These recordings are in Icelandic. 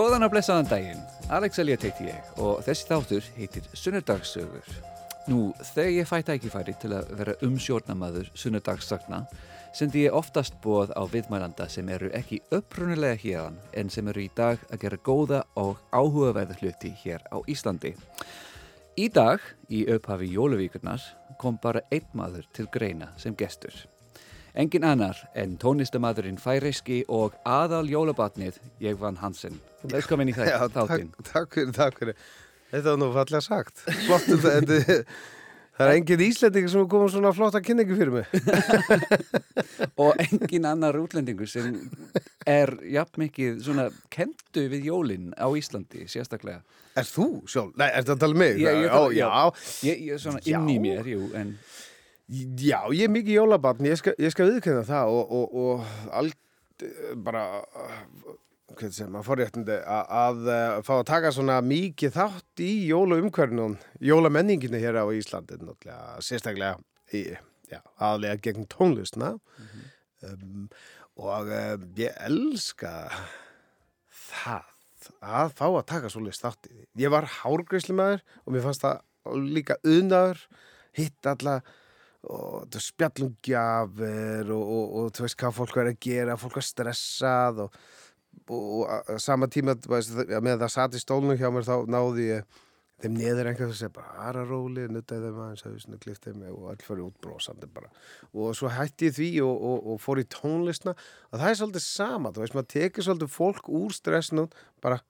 Góðan að blessaðan daginn, Alex Elliot heiti ég og þessi þáttur heitir Sunnudagssögur. Nú, þegar ég fæ tækifæri til að vera umsjórnamaður Sunnudagssagna, sendi ég oftast bóð á viðmælanda sem eru ekki upprunnilega hérðan en sem eru í dag að gera góða og áhugaverða hluti hér á Íslandi. Í dag, í upphafi Jóluvíkurnar, kom bara einn maður til greina sem gestur. Engin annar en tónistamadurinn Færiski og aðal jólabatnið ég vann Hansen. Velkomin í þæ- Já, þáttinn. takk, takk fyrir, takk fyrir. Þetta var nú fallega sagt. Flott, þetta, það er engin íslendingi sem er komið svona flotta kynningu fyrir mig. og engin annar útlendingur sem er jafn mikið svona kentu við jólinn á Íslandi sérstaklega. Er þú sjálf? Nei, er þetta að tala um mig? Ég- ég- já, já, Ég, ég svona Já. inn í mér, jú, en já, ég er mikið jólabarn, ég skal, skal viðkynna það og, og, og bara, hvað sem að forréttindi að, að eh, fá að taka svona mikið þátt í jólaumhverfnum, jólamenninginu hér á Íslandi, náttúrulega, sérstaklega, í, já, aðlega gegn tónlistna um, og um, ég elska það að fá að taka svolítið þátt í því. Ég var hárgreislimæður og mér fannst það líka unaður, hitt alla og spjallum gjafir og, og, og þú veist hvað fólk verður að gera, fólk er stressað og, og, sama tíma með það satt í stólnum hjá mér þá náði ég þeim neður einhvern veginn sem bara róli, nuttaði þeim aðeins að kliftið mig og allir fyrir útbrósandi bara. Og svo hætti ég því og, og, og fór í tónlistna og það er svolítið sama, þú veist, maður tekið svolítið fólk úr stressnum, bara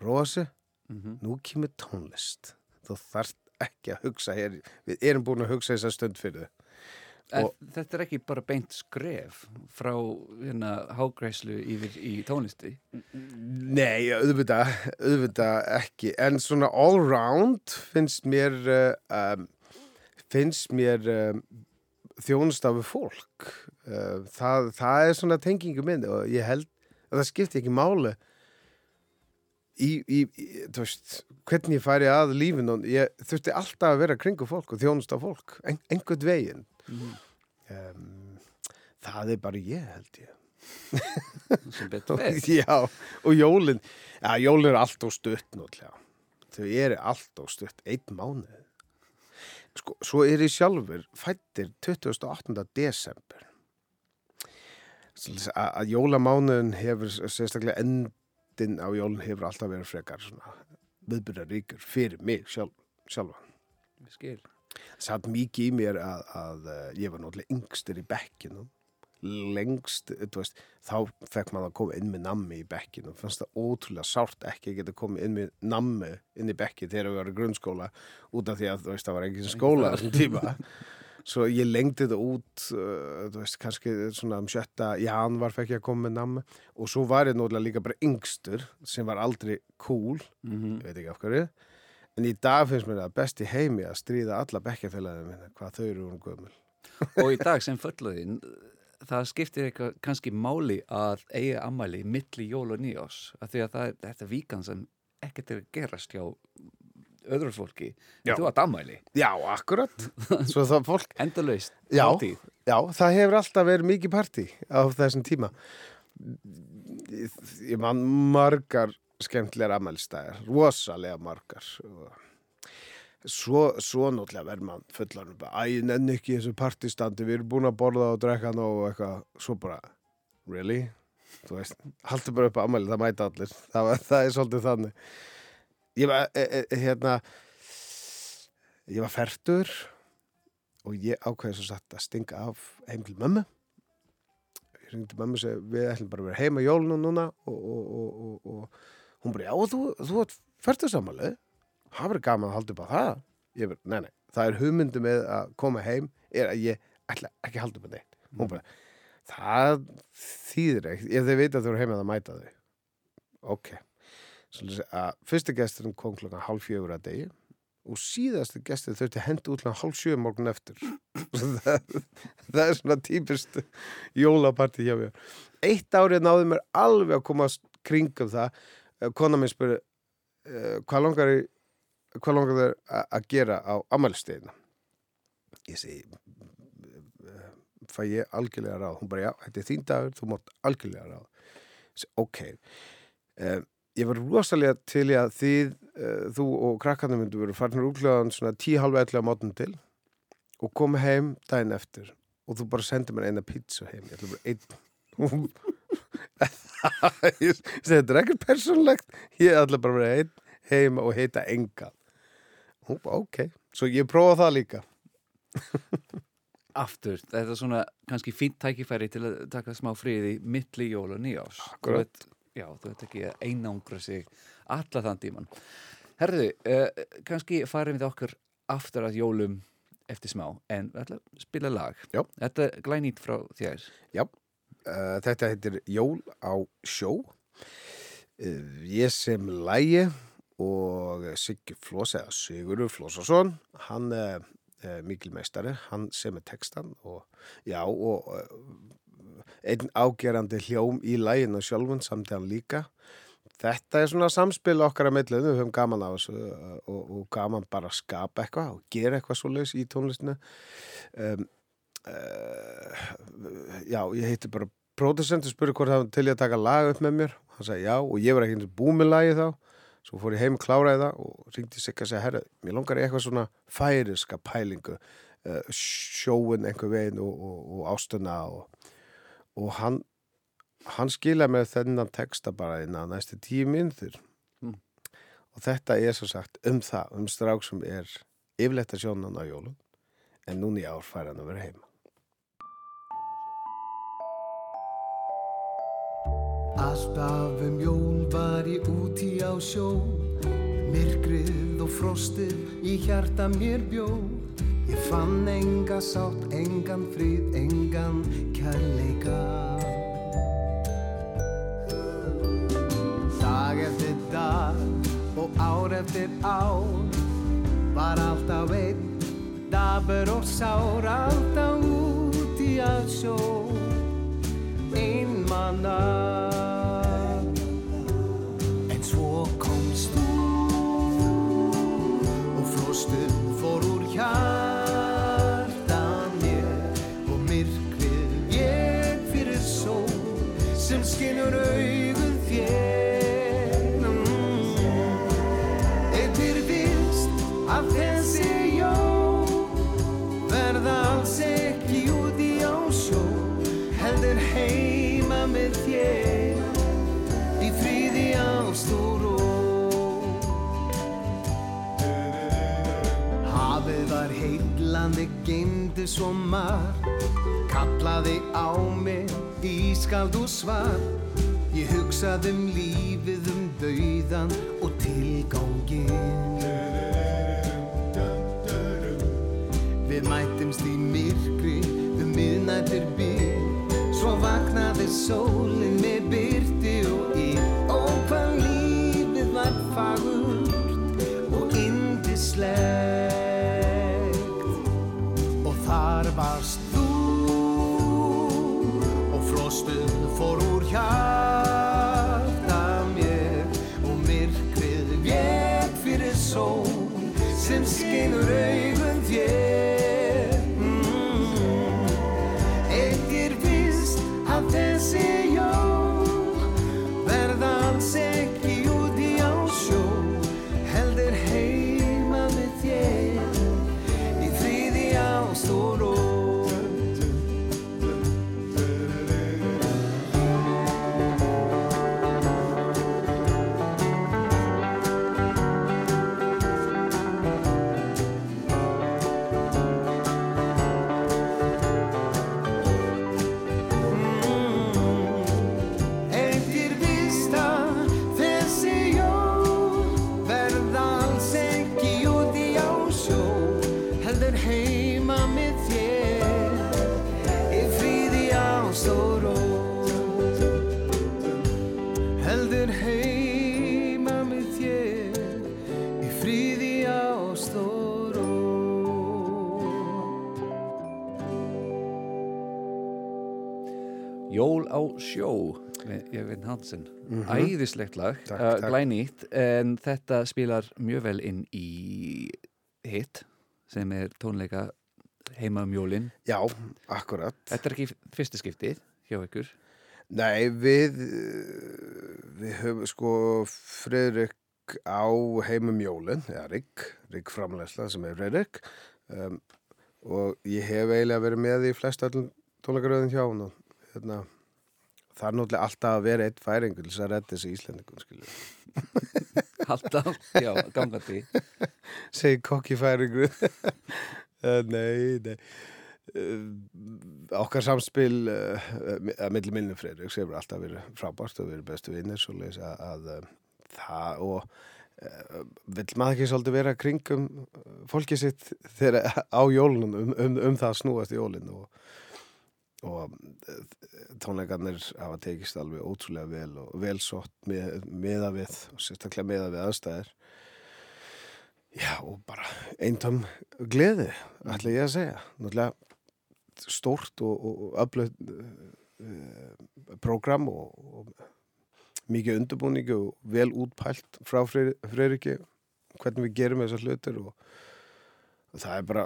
rosi, Mhm. nú kemur tónlist. Þú þarft ekki að hugsa hér, við erum búin að hugsa þessa stund fyrir þau þetta er ekki bara beint skref frá hérna hágræslu yfir í tónlisti. Nei, auðvitað, auðvitað ekki, en svona all round finnst mér, uh, um, finnst mér um, þjónustafi fólk. Uh, það, það er svona tengingu minn og ég held að það skipti ekki máli í, í, í þú veist, hvernig ég færi að lífin og ég þurfti alltaf að vera kringu fólk og þjónusta fólk, ein, einhvern veginn. Um, það er bara ég held ég. sem betur veð. Já, og jólin Já, jólin er allt og stutt náttúrulega Þau eru allt og stutt Einn mánuð Sko, svo er ég sjálfur fættir 28. desember að, jólamánuðin hefur sérstaklega endin á jólin hefur alltaf verið frekar svona viðbyrjar ríkur fyrir mig sjálf, sjálfa Ég Skil. Satt mikið í mér að, að uh, ég var náttúrulega yngstur í bekkinu lengst, þú veist þá fekk maður að koma inn með nammi í bekkinu fannst það ótrúlega sárt ekki að geta komið inn með nammi inn í bekki þegar við varum í grunnskóla út af því að veist það var ekki skóla þessum tíma. Svo ég lengdi þetta út uh, þú veist kannski svona um sjötta janvar fekk ég að koma með nammi. Og svo var ég náttúrulega líka bara yngstur sem var aldrei cool. Mm ég veit ekki af hverju en í dag finnst mér það best í heimi að stríða alla bekkjafélagið minna hvað þau eru um gömul og í dag sem fullöðin, það skiptir eitthvað kannski máli að eiga ammæli milli jól og nýjós. Af því að það er þetta víkan sem ekkert er að gerast hjá öðru fólki. En Þú átt ammæli. já, akkurat svo það fólk, Endalaust. Já. já, það hefur alltaf verið mikið partí á þessum tíma ég man margar skemmtilegar ammælstæðar rosalega margar Svo, svo náttúrulega verður mann fullan bara, æ, nenni ekki þessu partistandi, við erum búin að borða og drekka ná og eitthvað, svo bara, really? Þú veist, haldur bara upp á ammæli, það mæta allir, það, það er svolítið þannig. Ég var, e, e, hérna, ég var færtur og ég ákveði svo satt að stinga af heim til mömmu. Ég ringdi mömmu og segi, við ætlum bara að vera heima jólunum núna og, og, og, og hún bara, já, þú, þú ert færtursammalið það verður gaman að halda upp á það. Ég verður, nei, nei, það er hugmyndi með að koma heim, er að ég ætla ekki að halda upp á neitt. Hún bara, það þýðir ekkert. Ef þið veit að þú eru heima að mæta þau. Ok. Svolítið að fyrsti gesturinn kom klokkan hálf fjögur að degi og síðasti gestur þurfti að henda út hálf sjö morgun eftir. Það, það er svona típist jólapartí hjá mér. Eitt árið náði mér alveg að koma kringum það kona minn spurði uh, hvað langar í hvað langar þér að gera á amælstegina ég segi "Eh, fæ ég algjörlega ráð? Hún bara já, þetta er þín dagur, þú mátt algjörlega ráð. Ég segi, ok. Uh, ég var rosalega til í að þið, uh, þú og krakkarnir myndu verið farnir úrklöðan svona tíu halva ellu á mótum til og koma heim daginn eftir og þú bara sendir mér eina pizza heim. Ég ætla bara einn. ég segi þetta er ekkert persónlegt ég ætla bara að vera einn heim og heita enga. Ó, ok, svo ég prófa það líka. Aftur, þetta er svona kannski fínt tækifæri til að taka smá friði milli jól og nýjás. Þú veit- Já, þú veit ekki að einangra sig alla þann tíman. Herðu, uh, kannski farum við okkur aftur að jólum eftir smá en við ætla að spila lag. Já. Þetta er glænýtt frá þér. Uh, þetta heitir Jól á sjó. Uh, ég sem lægi og Siggi Floss eða Sigurður Flossason, hann er uh, mikil meistari, hann sem er textan og já og einn ágerandi hljóm í læginu sjálfun samt hann líka. Þetta er svona samspil okkar að millið, við höfum gaman á þessu og, og gaman bara að skapa eitthvað og gera eitthvað svoleiðis í tónlistinu. Um, uh, já, ég heiti bara pródusent og spurði hvort það var til ég að taka lag upp með mér. Hann sagði já og ég var ekki eins og búið með lagi þá. Svo fór ég heim kláraði það og ringdi sig að segja, herra, mér langar í eitthvað svona færiska pælingu uh, sjóin einhver veginn og, og, og ástuna og, og hann hann skilaði með þennan texta bara innan næstu tíu myndir Mm. og þetta er svo sagt um það, um strák sem er yfirleitt að sjónan á jólun en núna í ár fær hann að vera heima Alltaf um jól var ég úti á sjó. Myrkrið og frostið í hjarta mér bjó. Ég fann enga sátt, engan frið, engan kærleika. Dag eftir dag og ár eftir ár Var alltaf einn, dabur og sár Alltaf úti á sjó. Einmana sem skinnur augun þér mm. Eittir vist að þessi jól verða alls ekki úti á sjó heldur heima með þér í fríði ást og ró Hafið var heillandi geymdi svo margt kallaði á mig ískald og svar. Ég hugsaði um lífið um dauðan og tilgangin Við mættumst í myrkri um miðnættir byrj Svo vaknaði sólin Sjó Jörgen Hansen. Æðislegt lag, Takk, uh, takk. glænýtt en þetta spilar mjög vel inn í hit sem er tónleika heima um jólin. Já, akkurat. Þetta er ekki fyrsta skiptið hjá ykkur? Nei, við, eh, við höfum sko Fredrik á heimum jólun, eða Rigg, Rigg framlæsla sem er Fredrik um, og ég hef eiginlega verið með í flest öllum tónleikaröðin hjá hún og hérna, það er náttúrulega alltaf að vera eitt færingur þess að redda þessi íslendingum, skilju. Alltaf, já, gangandi Segir kokki færingur. uh, nei, nei. Uh, okkar samspil að milli minni Fredrik sem hefur alltaf verið frábært og verið bestu vinnir svo leis að, að það og vill maður ekki svolítið vera kringum fólkið sitt þegar á jólunum um, um, um það að snúast jólin og, og uh, tónleikarnir hafa tekist alveg ótrúlega vel og vel sótt með, meða við og sérstaklega meða við aðstæðir Já, og bara eintam gleði, ætla ég að segja. Náttúrulega stórt og, öflöð uh, program og, og mikið undirbúningi og vel útpælt frá Freyriki hvernig við gerum þessar hlutir og, og það er bara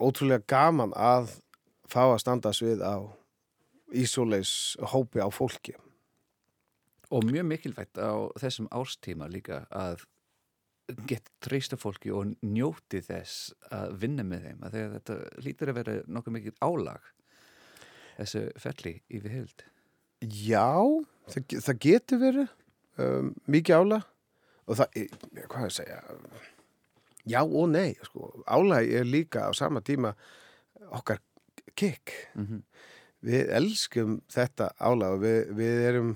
ótrúlega gaman að fá að standa svið á ísóleis hópi á fólki. Og mjög mikilvægt á þessum árstíma líka að geta treysta fólki og njóti þess að vinna með þeim að þetta lítur að vera nokkuð mikið álag þessu felli í við held Já, það, það getur verið um, mikið ála og það, er- hvað er að segja já og nei sko. álag er líka á sama tíma okkar kikk mm við elskum þetta álag og við, við erum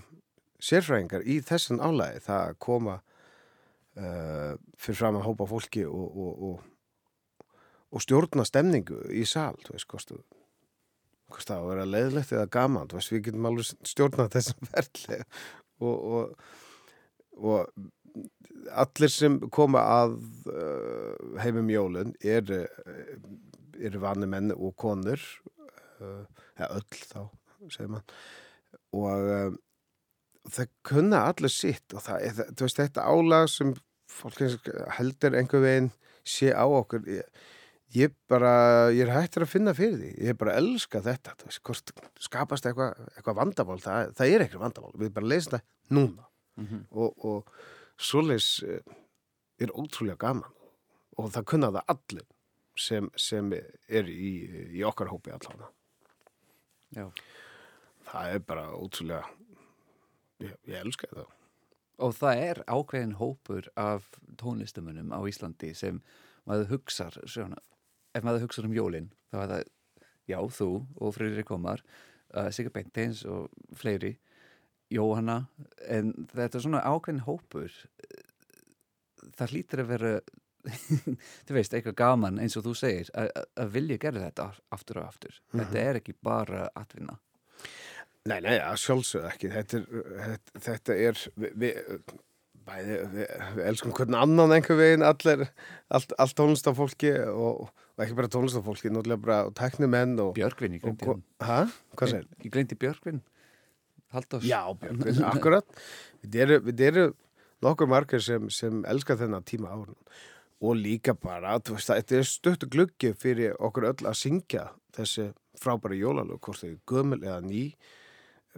sérfræðingar í þessan álagi. Það að koma uh, fyrir fram að hópa fólki og, og, og, og stjórna stemningu í sal þú veist, það á að vera leiðlegt eða gaman, veist, við getum alveg stjórnað þessum verðlega og, og, og allir sem koma að uh, heimum jólun eru er vanni menn og konur eða öll þá, segir mann og uh, það kunna allir sitt og það, er- þú veist, þetta álag sem fólk heldur einhver veginn sé á okkur ég, ég bara, ég er hættur að finna fyrir því. Ég bara elska þetta veist, hvort skapast eitthvað eitthva vandamál það, það er eitthvað vandamál, við bara leysum það núna. -hmm. og, og svoleiðis eh, er ótrúlega gaman. Og það kunna það allir sem, sem er í, í okkar hópi allan Já. það er bara ótrúlega ég, ég elska það Og það er ákveðin hópur af tónlistamunum á Íslandi sem maður svona, ef maður hugsar um jólin þá er það, já, þú og Freyri Komar uh, Sigur Beinteins og fleiri Jóhanna, en þetta er svona ákveðin hópur það hlýtur að vera þú veist, eitthvað gaman eins og þú segir að- vilja gera þetta aftur og aftur þetta er ekki bara atvinna Nei, nei, að sjálfsögðu ekki. Þetta er, þetta, þetta er við, við, bæði, við, við elskum hvern annan einhver veginn, allir, allt, allt tónlistafólki og, og ekki bara tónlistafólki, náttúrulega bara tæknimenn og... Björgvin, ég hann Hæ? Hvað segir? Ég gleymdi Björgvin Halldórs Já, Björgvin, akkurat. Við eru, við eru nokkur margir sem, sem elska þennan tíma árun og líka bara, þú veist, þetta er stuttu gluggi fyrir okkur öll að syngja þessi frábæri jólalög, hvort þau eru gömul eða ný.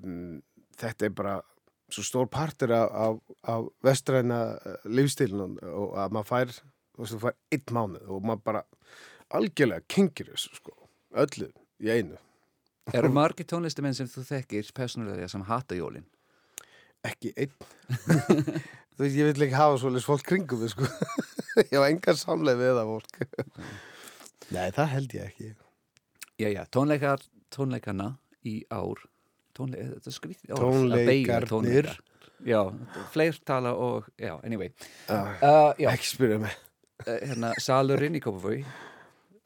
Um, þetta er bara svo stór partur af, af, af vestræna lífstílunum og að maður fær, þú veist, þú fær einn mánuð og maður bara algjörlega kengir þessu, sko, öllu í einu. Eru margir tónlistamenn sem þú þekkir persónulega sem hata jólin? ekki einn þú veist, ég vil ekki hafa svolítið fólk kringum sko. ég hafa engar samleið við það fólk. Nei, það held ég ekki. Já, já, tónleikar, tónleikana í ár. Tónleik, þetta er að beygja Tónleikarnir. tónleika. Já, fleirtala og, já, anyway. Uh, uh, Já, ekki spyrja mig. Uh, hérna, salurinn í Kópavogi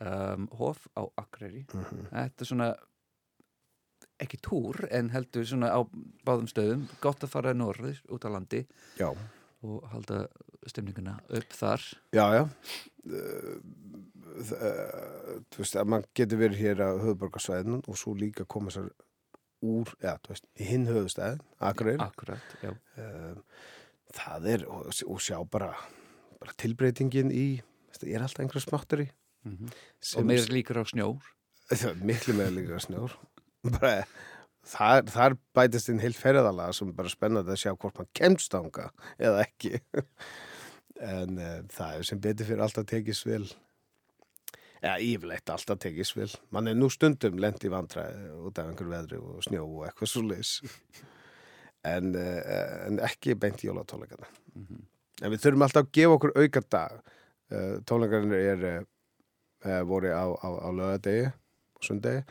um, Hof á Akureyri. Mhm. Þetta er svona ekki túr, en heldur svona á báðum stöðum, gott að fara norður út á landi. Já, og halda stemninguna upp þar. Já, já. Uh, uh, þú veist, að maður getur verið hér á höfuborgarsvæðinu og svo líka koma sér úr, já, þú veist, í hinn höfustæðin Akureyri. Akkurat, já. Um, það er og, og sjá bara, bara tilbreytingin í það er alltaf einhver smáttur í? Mm Og meir líkur á snjór. Er miklu meira líka snjór. Bara, þar, þar bætist inn heilt ferðalega sem er bara spennandi að sjá hvort mann kemst ánga eða ekki. En uh, það er sem betur fyrir alltaf tekið svil eða yfirleitt alltaf tekið svil mann er nú stundum lent í vandræði út af einhver veðri og snjó og eitthvað svo leis en, uh, en ekki beint jólatónleikana en við þurfum alltaf að gefa okkur auka dag uh, tónleikarinn er uh, voru á, á, á lögadegi og sundegi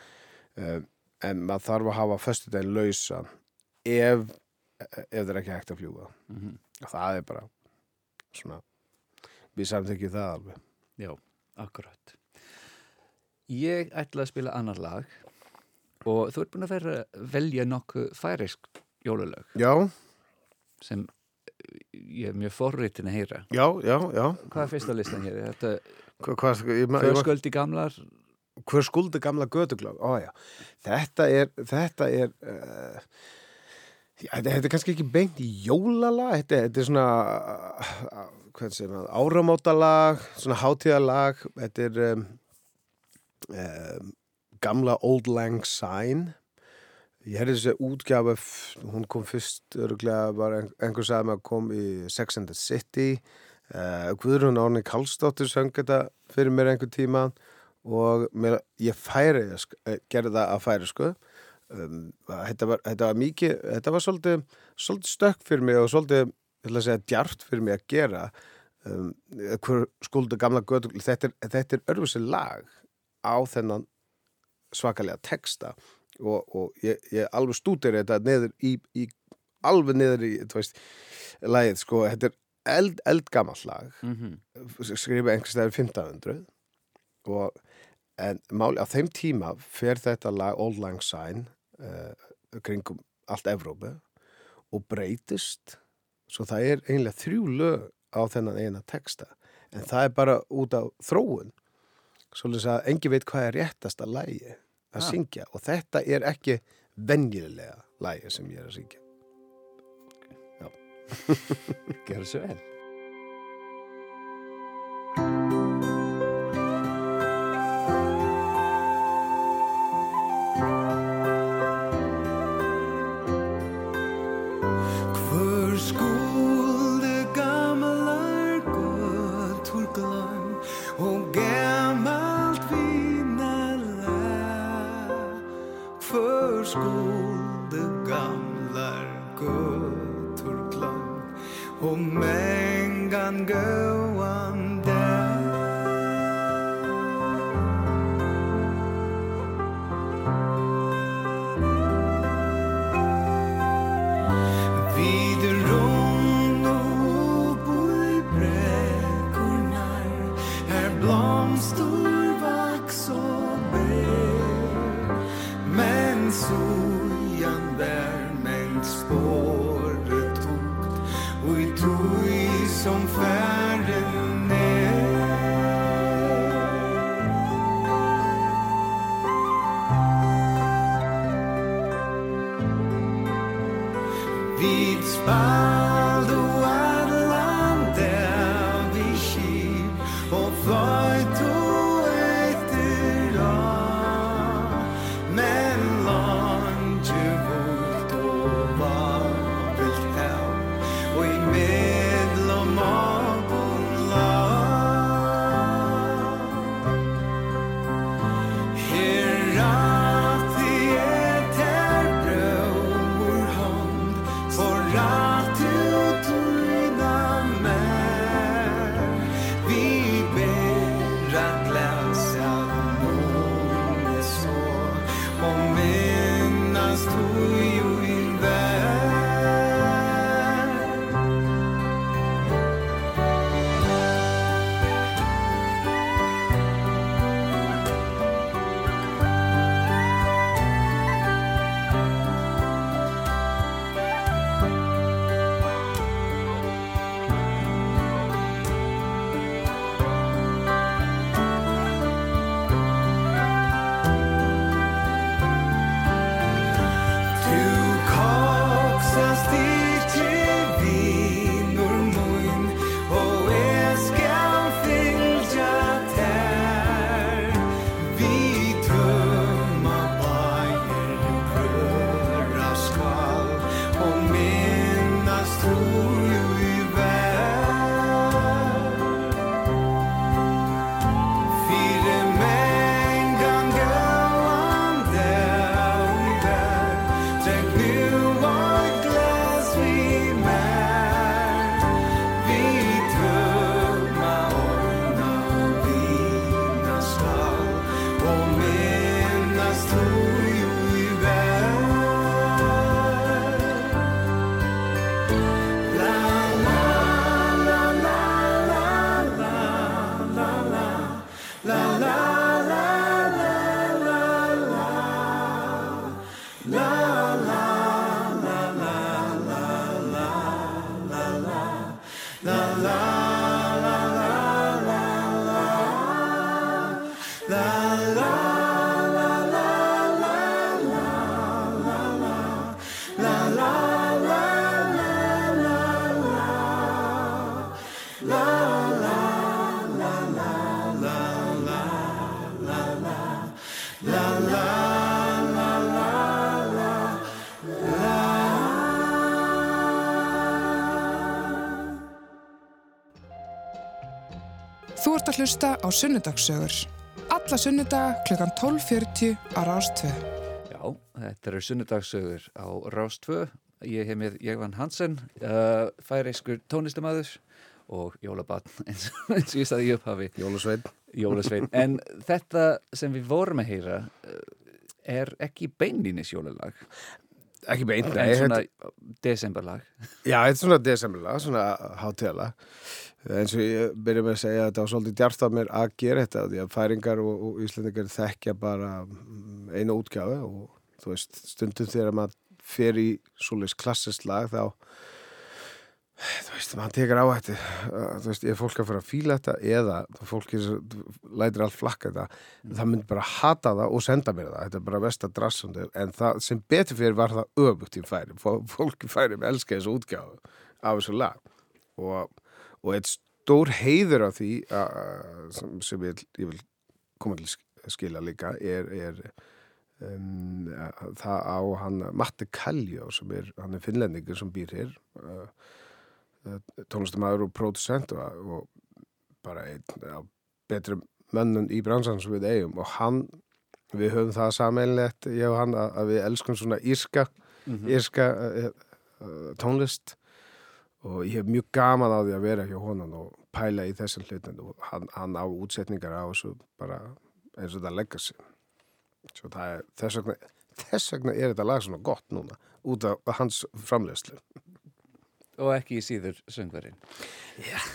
en maður þarf að hafa föstudaginn lausan ef, ef það er ekki hægt að fljúga Mhm. og það er bara svona við samþykjum það alveg Já, akkurat. Ég ætla að spila annar lag og þú ert búin að vera velja nokkuð færisk jólulög já, sem ég er mjög forritin að heyra. já, já, já Hvað er fyrsta listan hér? Þetta Hva, hvað, ég, ég, ma- försköldi gamlar? Hver skuldi gamla göduglög ó já, þetta er þetta er uh, já, þetta, er kannski ekki beint í jólala þetta, þetta er svona uh, að áramótalag svona hátíðalag þetta er um, um, gamla Old Lang Syne. Ég herði þessi útgjafa f- hún kom fyrst öruglega var ein, einhver sagði mig að kom í Sex and the City. Uh, Guðrún Árni Karlsdóttir söng þetta fyrir mér einhver tíma. og mér, ég færi eh, gerði það að færi sko. Um, þetta, var, þetta var mikið þetta var svolítið, svolítið stökk fyrir mig og svolítið, ég ætla að segja, djart fyrir mig að gera. Um, hver skuldu gamla götu þetta er, þetta er örfisir lag á þennan svakalega texta. Og, og ég, ég alveg stútir þetta niður í, í alveg niður í, þú veist, lagið sko, þetta er eld, eldgamall lag. Mm -hmm. skrifa einhvers staðar 1500 og en máli á þeim tíma fer þetta lag Old Lang Syne uh, kringum allt Evrópu og breytist. Svo það er einlega þrjú lög á þennan eina texta. En það er bara út á þróun. Svolítið að engi veit hvað er réttasta lægi að Ah. syngja. Og þetta er ekki venjulega lægi sem ég er að syngja. Gerðu svo vel. wie zwei að hlusta á Sunnudagssögur. Alla sunnudaga klukkan 12.40 á Rástvö. Já, þetta eru sunnudagsögur á Rástvö. Ég hef með Jegvan Hansen, uh, færeiskur tónlistamæður og jólabatn eins, eins og ég staði í upphafi, Jólasveinn. jólasvein. En þetta sem við vorum að heyra uh, er ekki beinlínis jólalag, Ekki beint, en nei, svona þetta, desemberlag. já, þetta er svona desemberlag, svona hátíðala. Eins og ég byrja með að segja að þetta var svolítið djart af mér að gera þetta því að færingar og, og íslendingar þekkja bara mm, einu útgjáfi og þú veist, stundum þegar maður fer í svoleiðis klassist lag þá þú veist, maður tekar á þetta þú veist, er fólk að fara að fíla þetta eða fólk er, lætir allt flakka þetta það myndi bara hata það og senda mér það. Þetta er bara vest að drassundi en það sem betur fyrir var það öfugt í færi Fó- fólk í færi með elska þessu útgáfu af þessu lag og, og eitt stór heiður af því sem, sem ég, ég vil koma til sk- skila líka er, er um, að það á hann Matti Kaljó sem er, hann er finnlendingur sem býr hér uh, tónlistamæður og producent og, og bara einn af betri mönnum í bransan sem við eigum. Og hann, við höfum það sameinlegt, ég og hann, að, að við elskum svona írska, írska uh, uh, tónlist og ég hef mjög gaman á því að vera hjá honum og pæla í þessum hlutin og hann, hann á útsetningar á þessu bara eins og það leggja sig svo það er, þess vegna þess vegna er þetta lag svona gott núna út af hans framlegslu Og ekki síður söngverinn.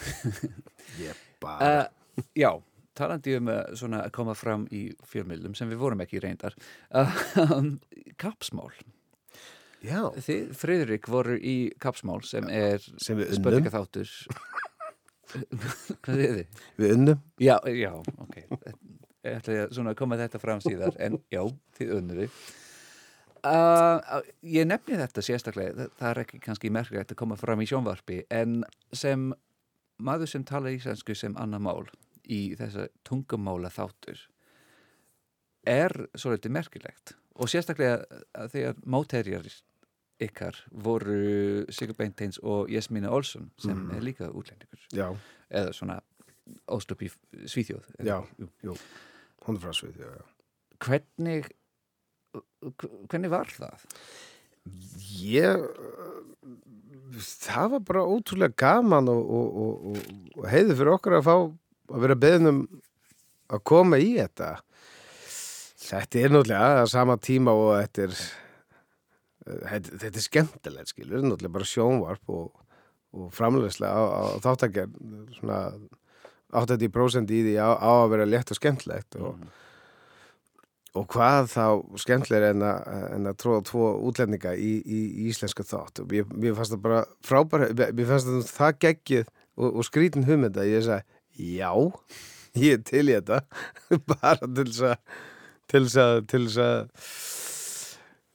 ég bara Uh, já, talandi um uh, svona að koma fram í fjölmiðlum sem við vorum ekki reyndar. Uh, kapsmál. Já, Þið, Friðrik, voru í kapsmál sem er við unnum spurningaþáttur. Hvað er þið? við unnum Já, já, ok. Ég ætla að koma þetta fram síðar, en já, þið unnur þið. Uh, ég nefni þetta sérstaklega, það, það er ekki kannski merkilegt að koma fram í sjónvarpi, en sem maður sem tala íslensku sem annar mál í þessa tungumála þáttur er svolítið merkilegt og sérstaklega að þegar móterjar ykkar voru Sigur Beinteins og Jesmína Olsson sem Mhm. er líka útlendingur já, eða svona óst upp í Svíþjóð Já. Jú. hún er frá svið já, hvernig hvernig var það? ég það var bara ótrúlega gaman og, og, og, og heiði fyrir okkur að fá að vera beðnum að koma í þetta þetta er náttúrulega að sama tíma og þetta er þetta, þetta er skemmtilegt skilur, náttúrulega bara sjónvarp og, og framlegslega þáttakjar svona 80% í því á, á að vera létt og skemmtilegt og, og hvað þá skemmtilega en en að tróða tvo útlendinga í, í, í íslenska þátt. Og mér, mér fannst það bara frábæra mér fannst það það geggið og, og skrítin hugmynda ég sagði, já ég er til í þetta. Bara til þess að til þess að, til þess að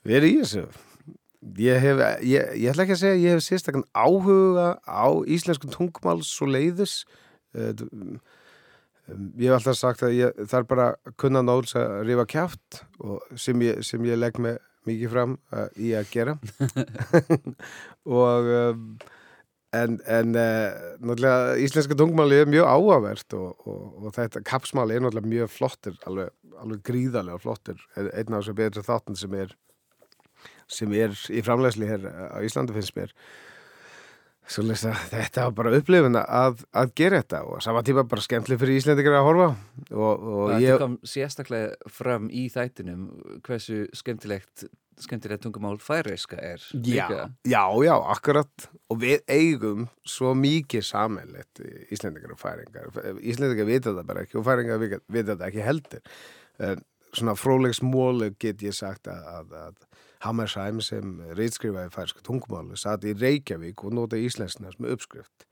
vera í þessu ég hef, ég, ég ætla ekki að segja ég hef sérstakann áhuga á íslensku tungumál svo leiðis uh, Um, Ég hef alltaf sagt að ég þarf bara að kunna nóls að rifa kjátt og sem ég, sem ég legg mig mikið fram uh, í að gera. Og um, en, en uh, náttúrulega íslenska tungmáli er mjög áhugavert og, og, og þetta kapsmáli er náttúrulega mjög flottir alveg, alveg gríðarlega flottir. Einn af þessu betri þáttin sem er sem er í framlegsli hér á Íslandi finnst mér. Svolítið að þetta var bara upplifun að, að gera þetta og sama tíma bara skemmtileg fyrir Íslendingar að horfa. Og, og og ég, þetta kom sérstaklega fram í þættinum hversu skemmtilegt skemmtilega tungumál færiska er Já, já, já, akkurat. Og við eigum svo mikið sammeilegt Íslendingar og færingar Íslendingar vita það bara ekki og færingar vita það ekki heldur. Svona frólegsmólu get ég sagt að, að, að Hammersheim sem reitskrifaði færsku tungumáli satt í Reykjavík og nota íslensna sem uppskrift.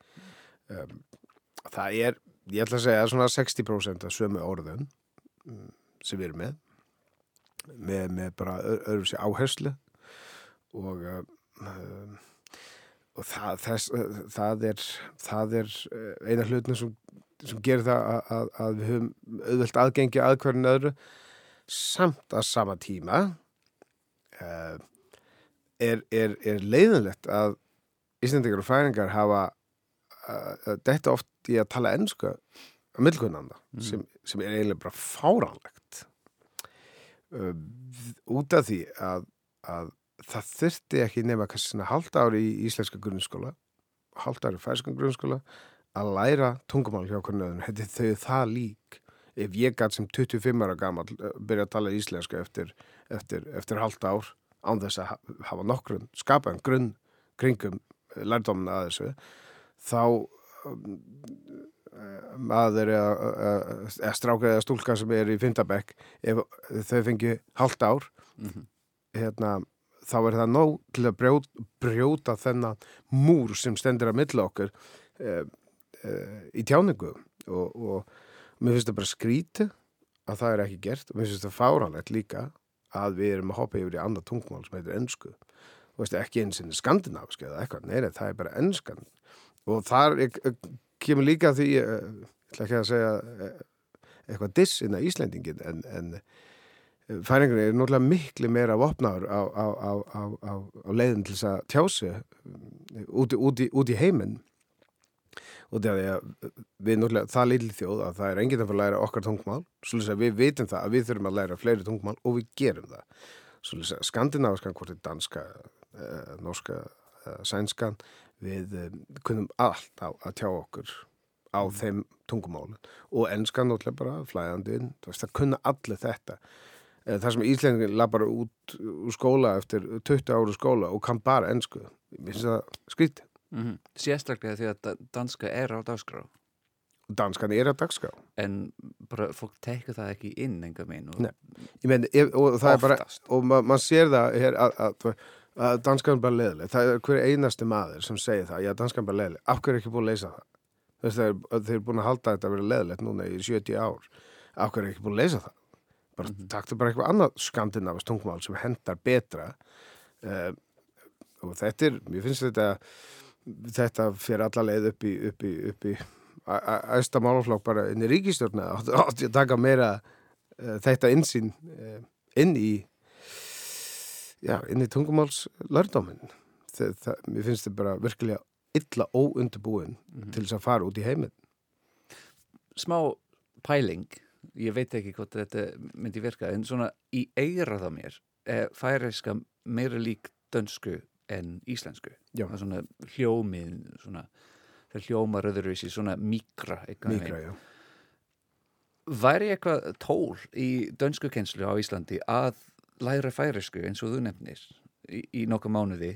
Um, það er, ég ætla að segja svona 60% af sömu orðun um, sem við erum með með, með bara öðru sér áherslu og um, og það, þess, það er það er eh, eina hlutinu sem, sem gerir það að, að, að við höfum auðvelt aðgengi að hverjum öðru samt að sama tíma uh, er, er, er leiðinlegt að Íslandingar og færingar hafa uh, þetta oft í að tala ennsku að millkunnanda Mm. sem, sem er eiginlega bara fáránlegt. Uh, út af því að, að það þurfti ekki nema kannski svona halda ári í íslenska grunnskóla halda ári í færskan grunnskóla að læra tungumál hjá hvernig er þau það lík ef ég gæt sem 25 ára gammal byrja að tala íslenska eftir, eftir, eftir halda ár án þess að ha- hafa nokkrun skapaðan grunn kringum lærdómina að þessu þá um, eh, maður eða, eða strákar eða stúlka sem er í Findabekk ef þau fengi halda ár Mhm. hérna, þá er það nóg til að brjóta, brjóta þennan múr sem stendur að milla okkur e, e, í tjáningu og, og mér finnst það bara skríti að það er ekki gert. Og mér finnst það fáranlegt líka að við erum að hoppa yfir í annað tungmál sem heitir ennsku veist ekki eins og skandinaviski eða eitthvað, nei, nei, það er bara ennskan og þar er, kemur líka því eh, ég ætla ekki að segja eh, eitthvað diss inn að Íslendingin en, en færingur er náttúrulega miklu meira vopnaður á, á, á, á, á, á leiðin til þess að tjási út, út, í- út í heiminn og það er að við náttúrulega það lítið þjóð að það er enginn að fara að læra okkar tungmál svolítið að við vitum það að við þurfum að læra fleiri tungmál og við gerum það. Svolítið að skandinaviskan hvort er danska eh, norska, eh, sænskan við eh, kunnum allt á að tjá okkur á þeim tungumálun og enskan náttúrulega bara flæðandi inn, það kunna allir þetta. Eh, þar sem Íslendingin lappar út úr skóla eftir 20 áru skóla og kann bara ensku. Mér finnst það skrítið Mm Sérstaklega því að da- danska er á dagskrá. Danskan er að dagskrá. En bara fólk tekur það ekki inn enga minn og. Ég meni, ef, og það er bara oftast. og ma maður sér það hér að, að, að danskan er bara leðileg það er hver einasti maður sem segir það já, danskan er bara leðileg, af hverju er ekki búin að leysa það? Þess, þeir, þeir eru búin að halda þetta að vera leðilegt núna í 70 ár. Af hverju er ekki búin að leysa það? Bara mm taktu bara eitthvað annað skandinavast tungmál sem hendar betra. Uh, og þetta er mér finnst þetta þetta fyrir alla leið upp í, upp í, upp í æsta málaflokk bara inn í ríkistjórna átti að taka meira uh, þetta innsýn uh, inn í já, inn í tungumáls það, mér finnst þetta bara virkilega illa óundubúin til þess að fara út í heiminn. Smá pæling ég veit ekki hvort þetta myndi virka en svona í eirað á mér er færiska meira lík dönsku en íslensku. Já. það er svona hljómið svona, það hljómar öðruvísi svona mikra, mikra, væri eitthvað tól í dönsku kenslu á Íslandi að læra færisku eins og þú nefnir í, í nokkuð mánuði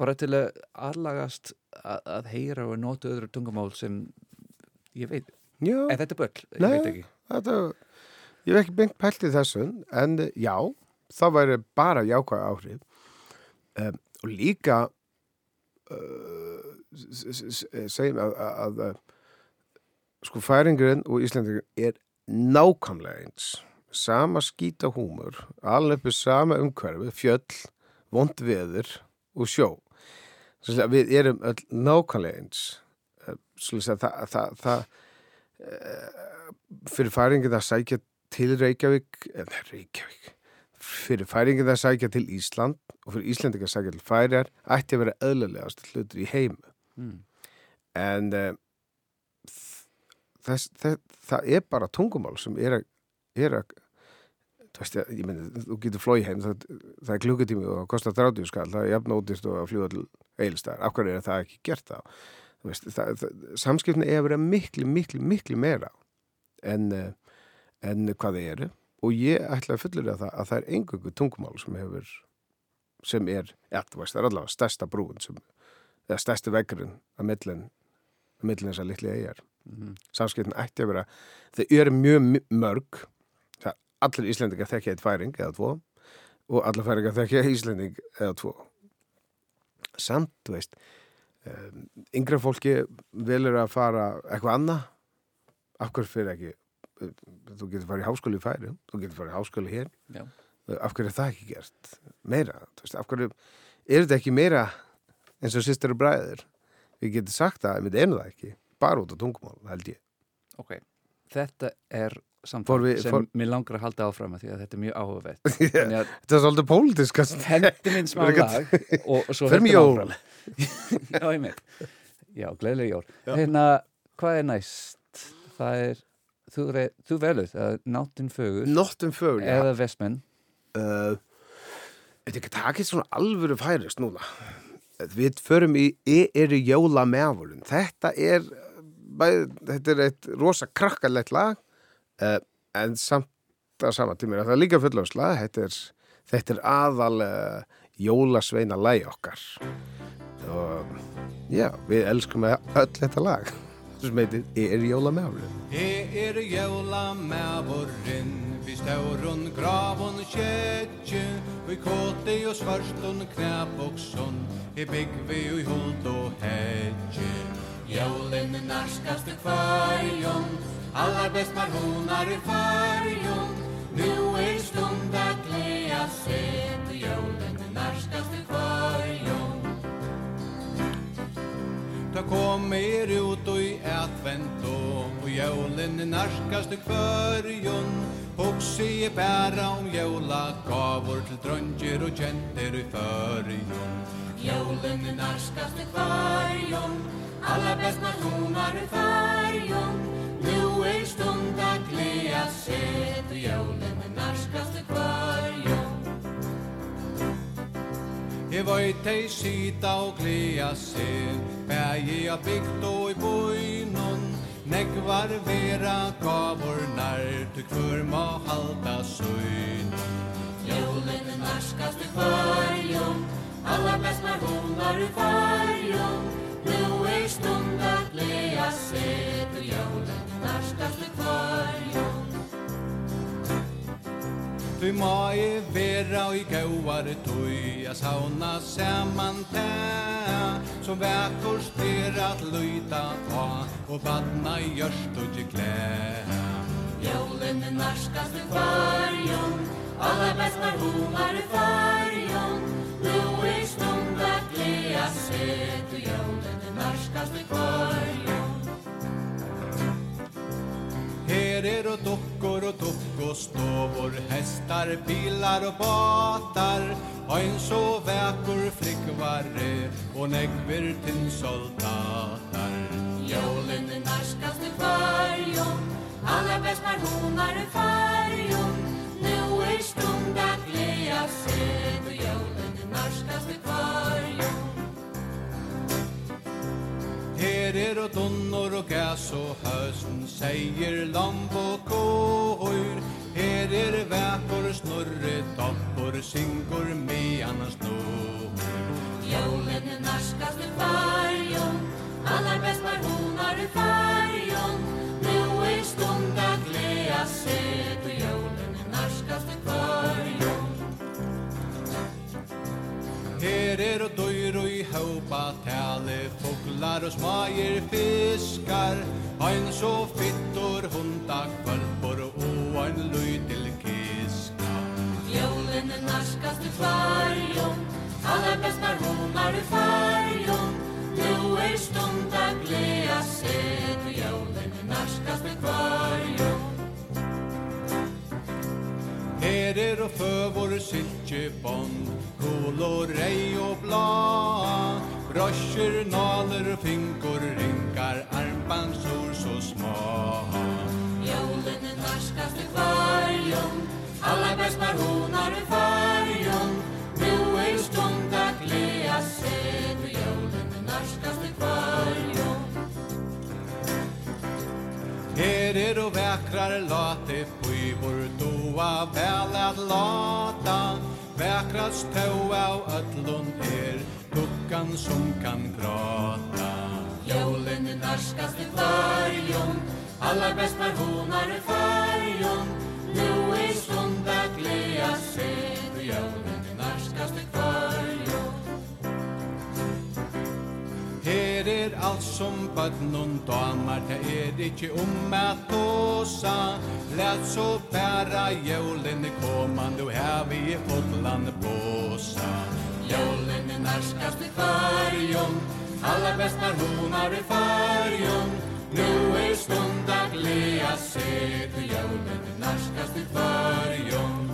bara til að aðlagast að, að heyra og nota öðru tungumál sem ég veit, já, en þetta er böll ég veit ekki. þetta ég hef ekki beint pælt í þessu en já, það væri bara jákvæð áhrif. Um, og líka uh, s- segjum að, að, að að, sko færingurinn og Íslandingurinn er nákvæmlega eins. Sama skýta húmur alveg sama umhverfi, fjöll vond veður og sjó. Við erum öll nákvæmlega eins. Eh, það, það, það eh, fyrir færingin að sækja til Reykjavík eða Reykjavík fyrir færingin að sækja til Ísland og fyrir Íslandingar að sækja til færiar ætti að vera eðlulegast hlutur í heim mm. en uh, þess, þess, það er bara tungumál sem er að, er að veist, ég, meni, þú getur flói heim það, það er klukkutími og kostar 30 skall það er jafn ódýrt og að fljúa til eilstæðar af hverju er það ekki gert þá? Samskipni er að vera miklu, miklu, miklu meira en, eh, en hvað þið eru og ég ætla að fullir það að það er engungu tungumál sem hefur sem er, ja, veist, það er allavega stærsta brúin sem, eða stærsti veggurinn að millin að millin þessar litli eigjar Mhm. samskiptin ætti að vera þau eru mjög mörg. Það, allir Íslendingar þekkja eitt færing eða tvo og allir færingar þekkja Íslending eða tvo. Samt, þú veist um, yngra fólki velur að fara eitthvað annað. Af hverju fyrir ekki þú getur farið í háskóli í færi þú getur farið í háskóli hér. Já. af hverju er það ekki gert? Meira, þú veist, af hverju er þetta ekki meira eins og sýstir og bræður? Við getum sagt það, en við erum það ekki bara út á tungumál, held ég. Ok, þetta er samtal við- sem fór- mér langar að halda áfram að því að þetta er mjög áhugavert. Að þetta er svolítið pólitískast hendi minn smá lag og, og svo höldum jól. áfram. Já, ég með Já, gleðileg jól. Hérna, hvað er næst? Það er, þú, þú velur það Náttinn fögur. Nóttum fögur, já. Eða Vestmenn. Uh, Þetta er ekki takið svona alvöru færist núna. Við förum í eru jóla meðvörun Þetta er bæ, þetta er eitt rosa krakkalegt lag uh, en samt að sama tímur það er líka fullafslag þetta þetta er aðal uh, jólasveina lægi okkar. Og já, við elskum öll þetta lag Låter som heter Er Jola Mauren. Er Jola Mauren Vi stauron gravon kjetje Vi kåte og svarston knæp og sånn I bygg vi og hod og hetje Jolin narskast i kvarjon Allar best mar honar i farjon Nu er stund at glea seg til kom er ut og i advent og jævlen i narskast i kvørjun Hoksi i bæra om jævla gavur til drønger og kjenter i førjun Jævlen i narskast i kvørjun Alla best man honar i førjun Nu er stund a glea set og jævlen i narskast i kvørjun Jeg veit ei sida og glea set Bægi a bygd og i bøynon Negvar vera gavur nær Du kvör ma halda søyn Jólin narskast i kvarjon Alla best når hun i kvarjon Tui i vera i gauar tui a sauna saman ta Som vekkur styr at luita ta Og vatna gjørst og klä Jolen er narskast i farjon Alla bästar homar i farjon Nu er stund at glea set Og jolen er narskast i farjon Pjäser och dockor och dockoståvor Hästar, bilar och batar Och en så väkor flickvarre Och nägver till soldatar. Jolen den norskaste färjon Alla bäst när hon är i färjon Nu är stund att glädja sig Då jolen den norskaste färjon Herer og tunnor og gæs og høsten Seier lamp og kåhøyr Herer vekor snorre Toppor synkor mean han snor. Jolen narskast du farjon Allar best var honar du farjon Nu er stund at glea seg Du jolen narskast du farjon Her er og døyr og i haupa tale Foglar og smager fiskar. Ein så fittor hunda kvalpor Og ein løy til kiska. Jólin er narskast i farjon Alla bestnar honar i farjon Nu er stund a glea seg Og er narskast i farjon Her er og før våre silkebånd Kolorej og blad. Brosjer, naler og finkor Rinkar, armbandsor så små. Jolen er norskast i kvarjon Alla bäst par honar i farjon Nu er stund at lea sig For er norskast i kvarjon Her er og vekrar late på do vel at lata Vekrast tau av öllun er Dukkan som kan gråta Jólinn narskast i kvarjon Allar best hon honar i färjon som bøtnen damer Det er ikkje om at åsa Læt så bæra jævlen koman Du her vi i fotland båsa Jævlen er nærskast i fyrjum Alla best når hon i fyrjum Nu er stund at lea se Til jævlen er nærskast i fyrjum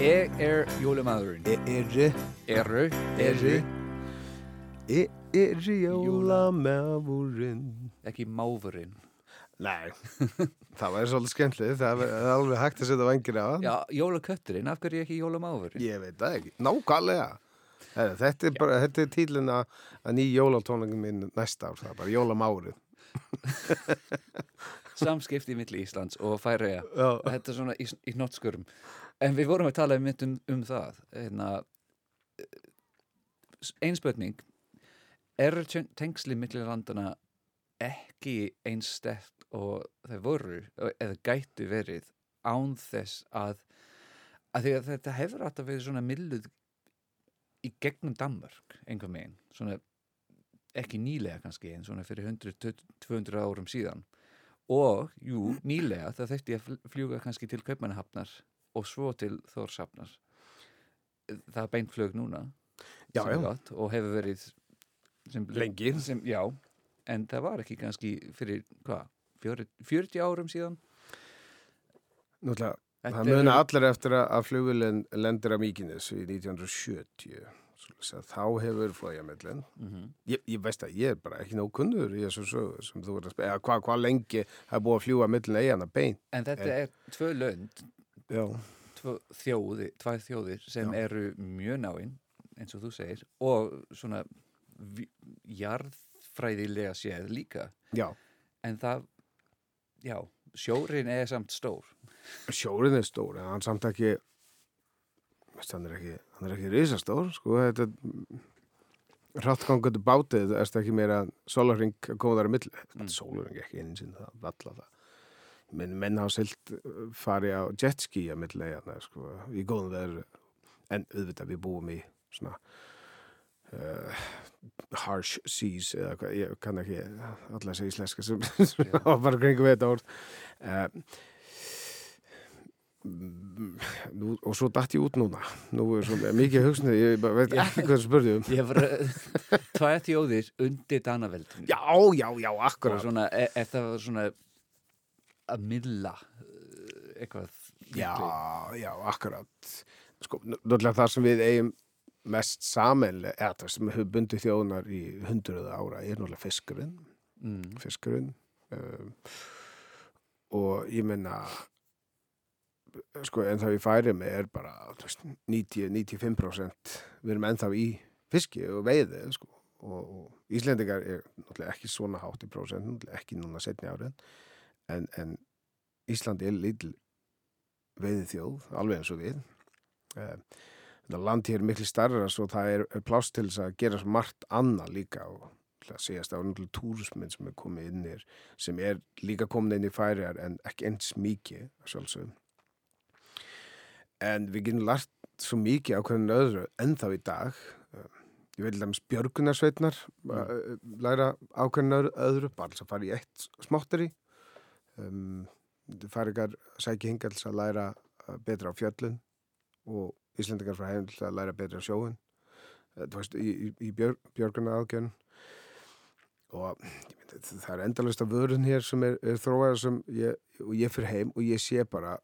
Jeg er julemaderen. Jeg er. Er. Er. Er. Jeg eri jólamefurinn. ekki máfurinn. Nei, það var svolítið skemmtilegt, það er er alveg hægt að setja vangir á. Já, jólakötturinn, af hverju ekki jólamáfurinn? Ég veit það ekki, nákvæmlega. Heri, þetta er bara, þetta er tílinn að að ný jólatóningin minn næsta ár, það er bara jólamárið. Samskipti milli Íslands og Færeyja. Já, Þetta er svona í, í nottskurum. En við vorum að tala um, um, það. Hérna, Er tjön- tengsli milli landana ekki eins stert og þau voru eða gætu verið án þess að, að því að þetta hefur alltaf verið svona milluð í gegnum Danmörk einhver megin, svona ekki nýlega kannski, en svona fyrir 100-200 árum síðan og, jú, nýlega það þurfti að fl- fljúga kannski til Kaupmannahafnar og svo til Þórshafnar það er beint flög núna Já, já. gott, og hefur verið sem, Lengi. sem, já, en það var ekki kannski fyrir, hvað, 40, 40 árum síðan Þetta það muna allir eftir að, að flugulinn lendir á Míkines í 1970. Svoleiðis að Þá hefur flójamillin. mm Ég, ég veist að ég er bara ekki nóg kunnur í þessu sögu sem þú ert að spila, hvað hva lengi það er búið að fljúa millin eigana beint. en þetta er tvö lönd Já, þjóði, tvær þjóðir sem Já. eru mjög náinn eins og þú segir og svona jarðfræðilega séð líka já. en það, já, sjórin er samt stór Sjórin er stór, en hann samt ekki, hann er ekki, hann er ekki risastór, sko, þetta er hrattgangandi bátið, það er ekki meira sólarring að koma þar að milli. Mm. er sólarring ekki einu sinni, það valla það. Menn, menn hafa silt uh, fari á jetski að milli eigana, sko, í góðum veður, en auðvitað við búum í svona uh, harsh seas eða hvað, ég kann ekki alla segja íslenska sem og bara kringum þetta orð. Uh, nú, og svo datt ég út núna. Nú er svo mikið hugsunni ég veit ekki hvað það spurði um. Ég var tvær þjóðir undir Danaveldin já, já, já, og akkurat svona, e það var svona að milla eh, eitthvað já, já, akkurat. Sko, náttúrulega það sem við eigum mest samanlega, eða það sem hefur bundið þjóðunar í hundruða ára er náttúrulega fiskurinn mm. fiskurinn um, og ég menna sko en þá ég færi mig er bara þú veist, 90-95% við erum ennþá í fiski og veiði sko. og, og Íslendingar er náttúrulega ekki svona hátt í náttúrulega ekki núna setni árin en, en Íslandi er lítil veiði þjóð alveg eins og við um, þetta land hér er miklu starra svo það er, pláss til þess að gera margt annað líka og til að segjast á náttúrulega túrismin sem er komið inn hér sem er líka komin inn í færiar en ekki eins mikið að sjálfsögum en við getum lært svo mikið á hvernig öðru ennþá í dag. Ég vil dæmis björgunarsveitnar mm. læra á hvernig öðru, bara þess að fara í eitt smátteri. Um, færingar sæki hinga til þess að læra uh, betra á fjöllun og Íslendingar frá heim til að læra betra þú veist, í, í, í björ, björguna aðgjörn og myndi, það er endalist af vörun hér sem er, er þróað sem ég, ég fyrir heim og ég sé bara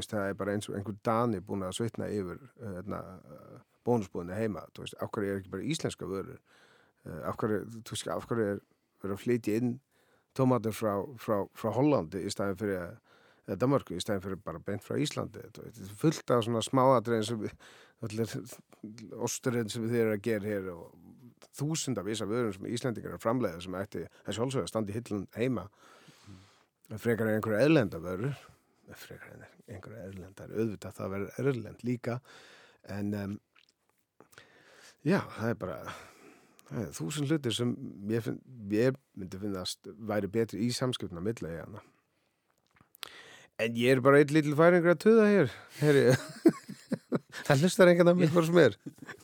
veist, það er bara eins og einhver dani búin að svitna yfir hérna, bónusbúðinu heima. Þú veist, af hverju er ekki bara íslenska vörur? Uh, af hverju, þú veist, af hverju er verið að flytja inn tómatur frá, frá, frá Hollandi í staðin fyrir að eða Danmarku í stæðin fyrir bara beint frá Íslandi þetta er fullt af svona smáadrein sem allir osturinn sem þeir eru að gera hér og þúsunda visa vörum sem Íslandingar er að framleiða sem ætti að sjálfsögja í hillun heima. Frekar en einhverja eðlenda vörur frekar en einhverja erlendar auðvitað það verður erlend líka en um, já, það er bara það er þúsund hlutir sem ég, finn, ég myndi finnast væri betri í samskipna milla í hana en ég er bara einn lítil færingur að tuða hér það hlustar engan að mér hvort sem er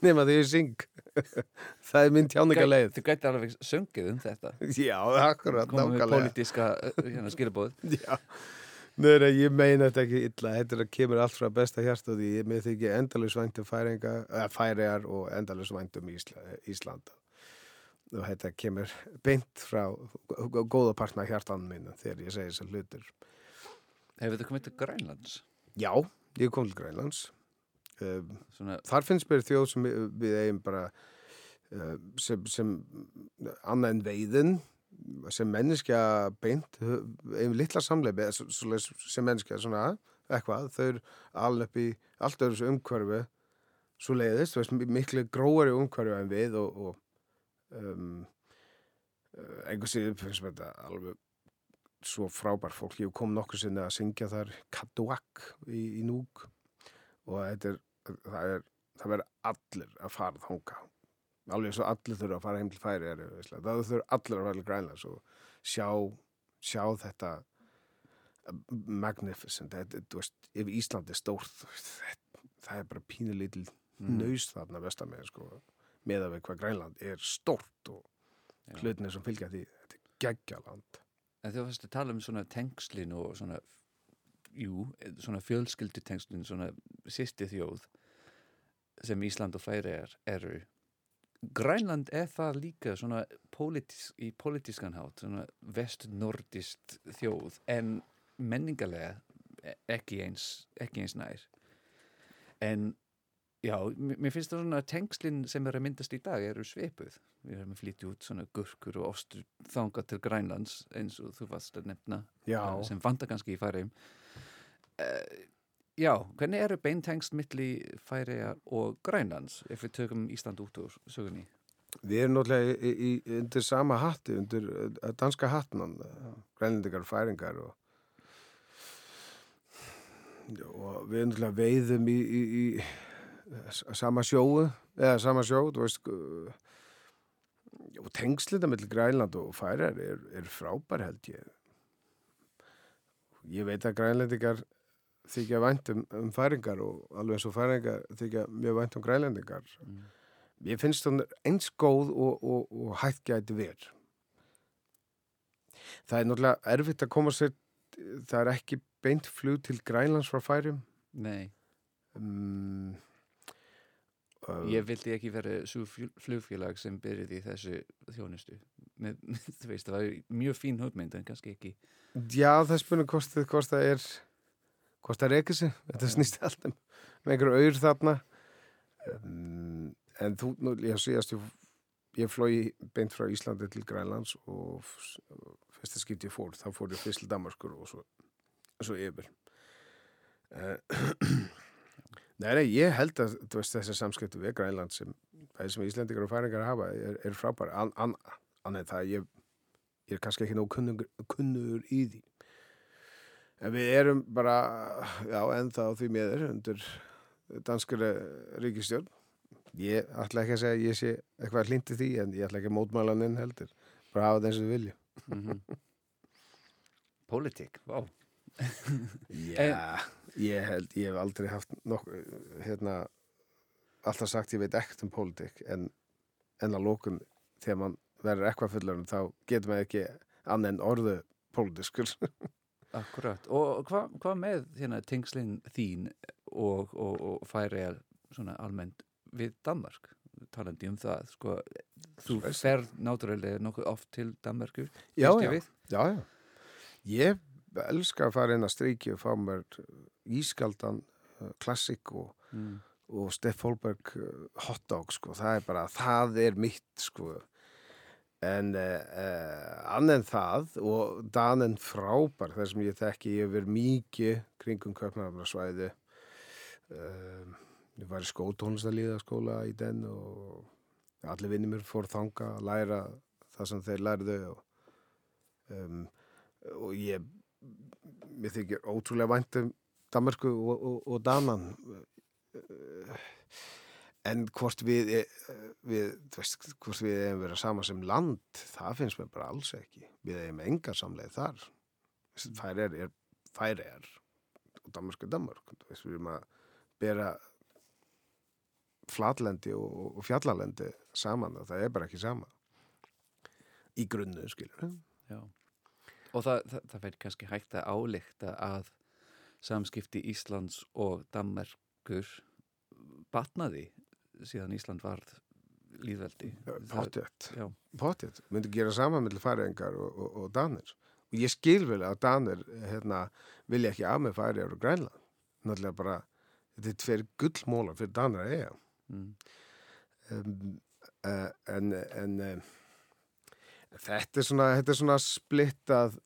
nema því ég syng. Það er minn tjáningarleið. Þú gæti alveg söngið um þetta. Já, akkurat, Komum við nákvæmlega. pólitíska hérna, skilabóð Já, nei, ég meina þetta ekki illa, þetta er kemur allt frá besta hjart og því ég með þykja endalus væntum færinga, eða færiðar og endalus væntum Ísla, Ísland og þetta kemur beint frá góða partna hjartan minn þegar ég segi þessar hlutur. Hefur þið komið til Grænlands? Já, ég kom til Grænlands. Um, Svona, þar finnst mér þjóð sem við, við eigum bara uh, sem, sem annað en veiðin sem menneskja beint eigum litla svo- svoleiðis sem menneskja svona eitthvað, þau eru alveg í allt öðru umhverfi svo leiðist, veist, mi- miklu gróari umhverfi en við og, og um, einhvers veginn finnst mér þetta alveg svo frábær fólk, ég kom nokkur sinni að syngja þar Katuak í, í Núk og er það er, það verður allir að fara þanga alveg og allir þurfa að fara heim til færi er, það þurfa allir að fara til Grænlands og sjá, sjá þetta magnificent. Þetta, veist, ef Ísland er stórt þetta, það er bara pínu lítil Mm. nöys þarna vestar með sko, með að við hvað Grænland er stórt og Já. hlutinni sem fylgja því. Þetta er geggjaland en þú varst að tala um svona tengslin og svona, jú, svona fjölskyldutengslin, svona sýsti þjóð sem Ísland og færi er, eru. Grænland er það líka svona pólitísk, í pólitískan hátt, svona vest-nordist þjóð, en menningarlega e- ekki eins, ekki eins nær. En já, mér finnst það svona tengslin sem er að myndast í dag eru svipuð. Við erum að flytja út svona gurkur og ostur þangað til Grænlands eins og þú varst að nefna Já, eh, sem vanda kannski í færiðum. Uh, já, hvernig eru beintengst milli færiða og Grænlands ef við tökum Ísland út úr sögunni? við erum náttúrulega í, í, undir sama hatti, undir uh, danska hattnan, grænlendingar og færingar og og við erum náttúrulega veiðum í, í, sama sjóu, eða sama sjó, þú veist, uh, og tengslinda mellir Grænland og færar er, er frábær held ég. Ég veit að grænlendingar þykja vænt um, um færingar og alveg eins og færingar þykja mjög vænt um grænlendingar. Mm. Ég finnst hún eins góð og, og, og hægt gæti verð. Það er náttúrulega erfitt að koma sér, það er ekki beint flug til Grænlands frá færum. Nei, Um, ég vildi ekki vera svo fl- flugfélag sem byrjaði í þessu þjónustu. Með, þú veist, það var mjög fín hugmynd en kannski ekki. Já, það spurning hvort, það er hvort það er ekki sig. Þetta snýst allt um með einhverju auður þarna. Um, en þú, nú, ég síðast ég, ég flói beint frá Íslandi til Grænlands og f- fyrsta skipt ég fór, þá fór ég fyrst til Danmarkur og svo, svo yfir. Uh, Nei, nei, ég held að veist, þessi samskiptu við Grænland sem það sem Íslendingar og færingar hafa er, er frábær. An, an, annað en það ég, ég er kannski ekki nóg kunnur, kunnur í því. En við erum bara já, ennþá því miður undir danskari ríkistjórn ég ætla ekki að segja ég sé eitthvað hlindi því en ég ætla ekki að mótmæla hann heldur. Bara hafa það eins og við vilja Mm Pólitík, vá. Já, ég held, ég hef aldrei haft nokk, hérna, alltaf sagt ég veit ekkert um pólitík en, en að lókun þegar mann verður eitthvað fullur þá getur maður ekki annað en orðu pólitískur. Akkurat. Og hvað hva með hérna, tengslinn þín og, og, og færi almennt við Danmark? Talandi um það, sko, þú ferð náttúrulega nokkuð oft til Danmarku. Já, já. Já, já. Ég elska að fara inn að streiki og fá mér ískaldan klassik og, Mm. og Steff Holberg uh, hotdog, sko. Það er bara, það er mitt, sko. En uh, uh, annan það og danen frábær, þar sem ég þekki ég verið mikið kringum köpnafnarsvæði. Um, ég var í skótónlistalíðaskóla í den og allir vinnir mér fór þanga að læra það sem þeir lærðu og, um, og ég mér þykir ótrúlega væntum Danmarku og, og, og Danan Eh, en hvort við, eh, við veist, hvort við hefum verið sama sem land, það finnst mér bara alls ekki. Við hefum enga samleið þar. Fær er, er fær er og Danmark er Danmark við erum að bera flatlendi og, og fjallalendi saman og það er bara ekki sama. Í grunnu, skilur Já. Og það, það, það verður kannski hægt að álíkta að samskipti Íslands og Danmarkur batnaði síðan Ísland varð líðveldi. Já, pottjött myndi gera saman með færiðingar og, og, og danir. Og ég skil vel að danir hérna, vilja ekki af með færiðar og grænland. Náttúrulega bara þetta er tveir gullmólar fyrir danir að eiga. Mm. um, uh, en, en uh, þetta er svona þetta er svona splittað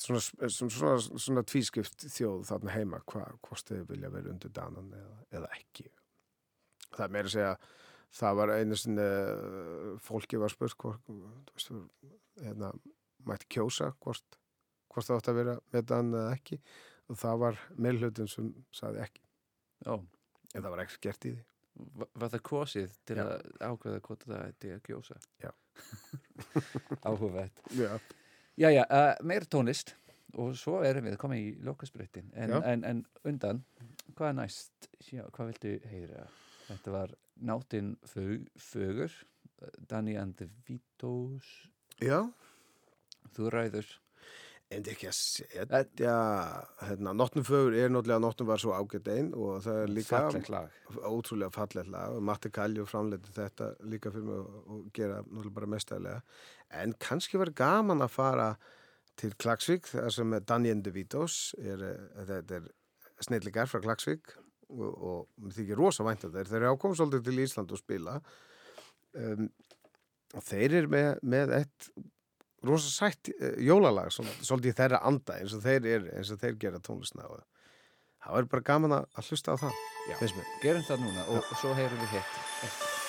svona, svona, svona, svona tvískipt þjóð þarna heima hva, hvort þið vilja vera undir danan eða, eða ekki það er meira að segja það var einu sinni uh, fólki var spurt hvort þú veist, hérna, mætti kjósa hvort, hvort það átti að vera með dan eða ekki og það var meilhutin sem saði ekki Já, en það var ekki gert í því Va- var það kosið til Já. að ákveða hvort það ætti að gjósa? Já. Áhugavert. Já, Jæja, uh, meir tónlist og svo erum við komið í lokasbreytin en, Já. en, en undan, hvað er næst? Já, hvað viltu heyra? Þetta var Náttinn fög, Fögur uh, Danny and the Vitos Já, Þú ræður en ekki að setja hérna, Nóttumfögur er náttúrulega Nóttum var svo ágætt einn og það er líka ótrúlega fallegt lag. Og Matti Kaljó framleiti þetta líka fyrir mig og, gera náttúrulega bara mestæðlega en kannski var gaman að fara til Klagsvík þar sem and the Vitos er, þetta er snillikar frá Klagsvík og, og þykir rosa vænt að þeir. Þeir eru ákomið svolítið til Ísland og spila. Um, og þeir eru með, með eitt rosa sætt uh, jólalag svolítið þeirra anda eins og þeir, er, eins og þeir gera tónlistna og það var bara gaman að hlusta á það Gerum það núna og, og svo heyrum við hitt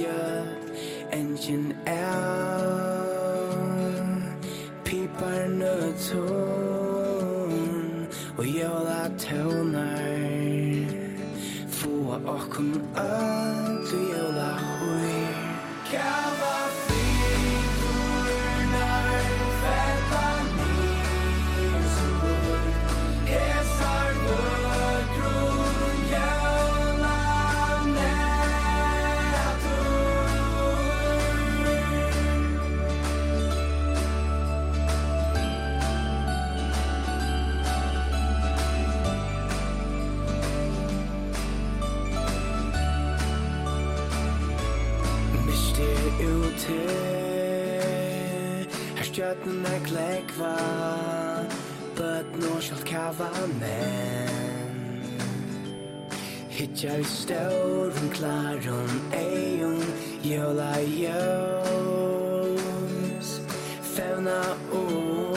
picture engine out people no tone we all are tell night for what vetn e klekva Bët në shëllë kava men Hitja i størën klarën ejun Jola jøs Fevna un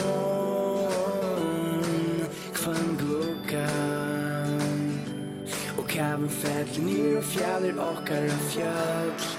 Kvën gukan Og kavën fett lirë fjallir okkar a fjall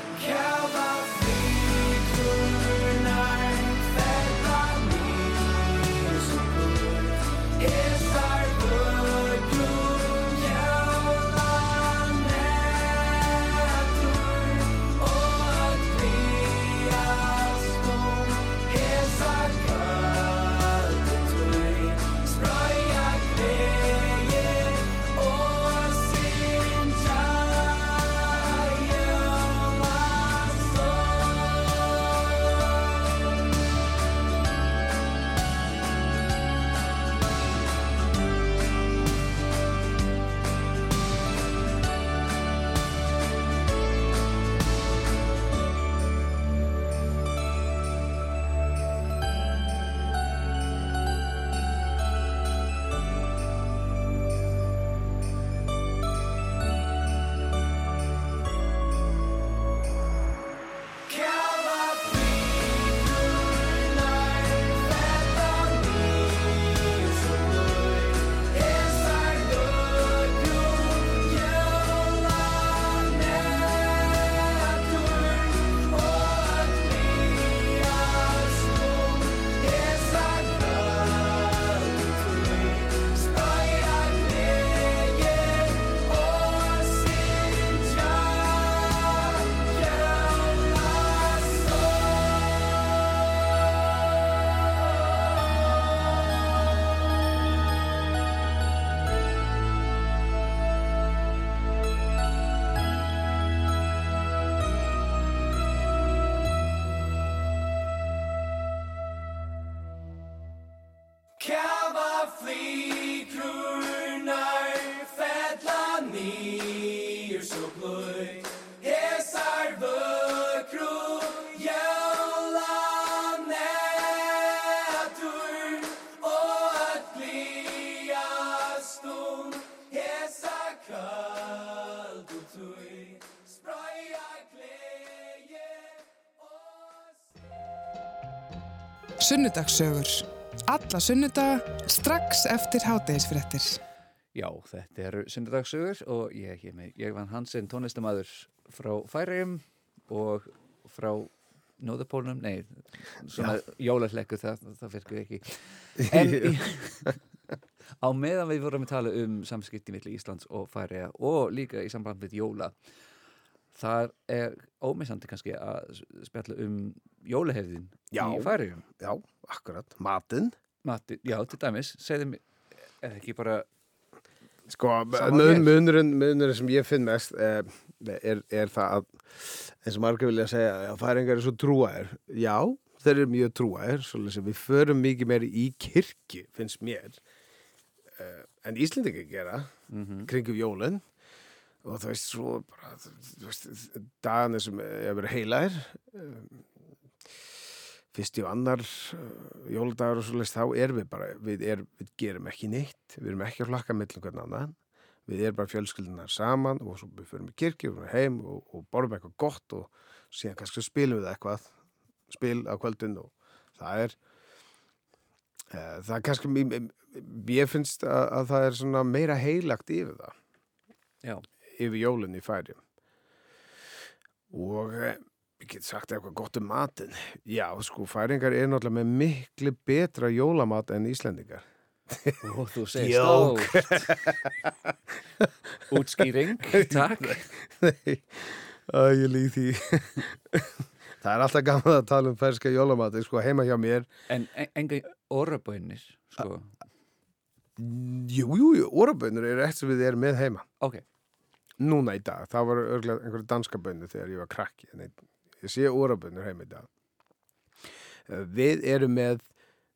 Sunnudagssögur. Alla sunnudaga strax eftir hátegisfréttir. Já, þetta eru sunnudagsögur og ég með, ég vann Hansen tónlistamæður frá Færiðum og frá Nóðupólnum, nei, svona jólarleiku það, það virkið ekki. En á meðan við vorum að tala um samskipti milli Íslands og Færiða og líka í samband við jóla, þar er ómissandi kannski að spjalla um jólahefðin Já. í Færiðum. Já, akkurat, matinn Matti, já, til dæmis, segðu mér, er ekki bara, Sko, munurinn, munurinn sem ég finn mest eh, er, er það að eins og margir vilja segja að færingar er svo trúaðir. Já, þeir eru mjög trúaðir, við förum mikið meiri í kirkju, finnst mér. Eh, en Íslendingar gera kringum jólinn og þú veist, svo bara, dagarnir sem er verið heilaðir fyrst og annar uh, jóludagur og svoleiðis, þá erum við bara, við, er, við gerum ekki neitt, við erum ekki að flakka mellum hvern annan, við erum bara fjölskyldunar saman og svo við förum í kirkju, förum heim og, og borðum eitthvað gott og síðan kannski spilum við eitthvað, spil á kvöldin og það er, uh, það er kannski, ég finnst að, að það er meira heilagt yfir það. Já, yfir jólinn í færi og eh, ég get sagt eitthvað gott um matinn já, sko, færingar er náttúrulega með miklu betra jólamat en Íslendingar og þú segir Jók. stórt. Útskýring, takk. Að ég líð því það er alltaf gaman að tala um færska jólamati sko, heima hjá mér En en- enga orðabönnir, sko. jú, jú, jú, orabönnur eru eitt sem við erum með heima Ok, núna í dag, það var örglega einhverju danska bönnu þegar ég var krakki en ég, sé orabönnur heima í dag. Eh, við erum með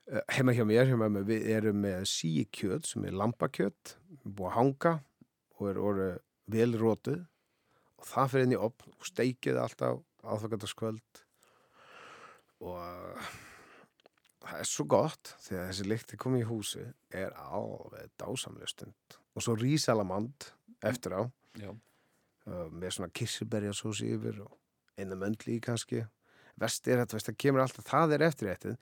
eh, heima hjá mér, hjá mér við erum með síkjöt sem er lambakjöt búið að hanga og er orðið vel rótuð og það fyrir inn í opn og steikið alltaf aðfakataskvöld og það er svo gott þegar þessi lykti komið í húsi er alveg dásamlega stund. Og svo rísalamand eftir á já. með svona kirsuberjasósi yfir og einu möndli í kannski vest er þetta, það kemur alltaf, það er eftir þetta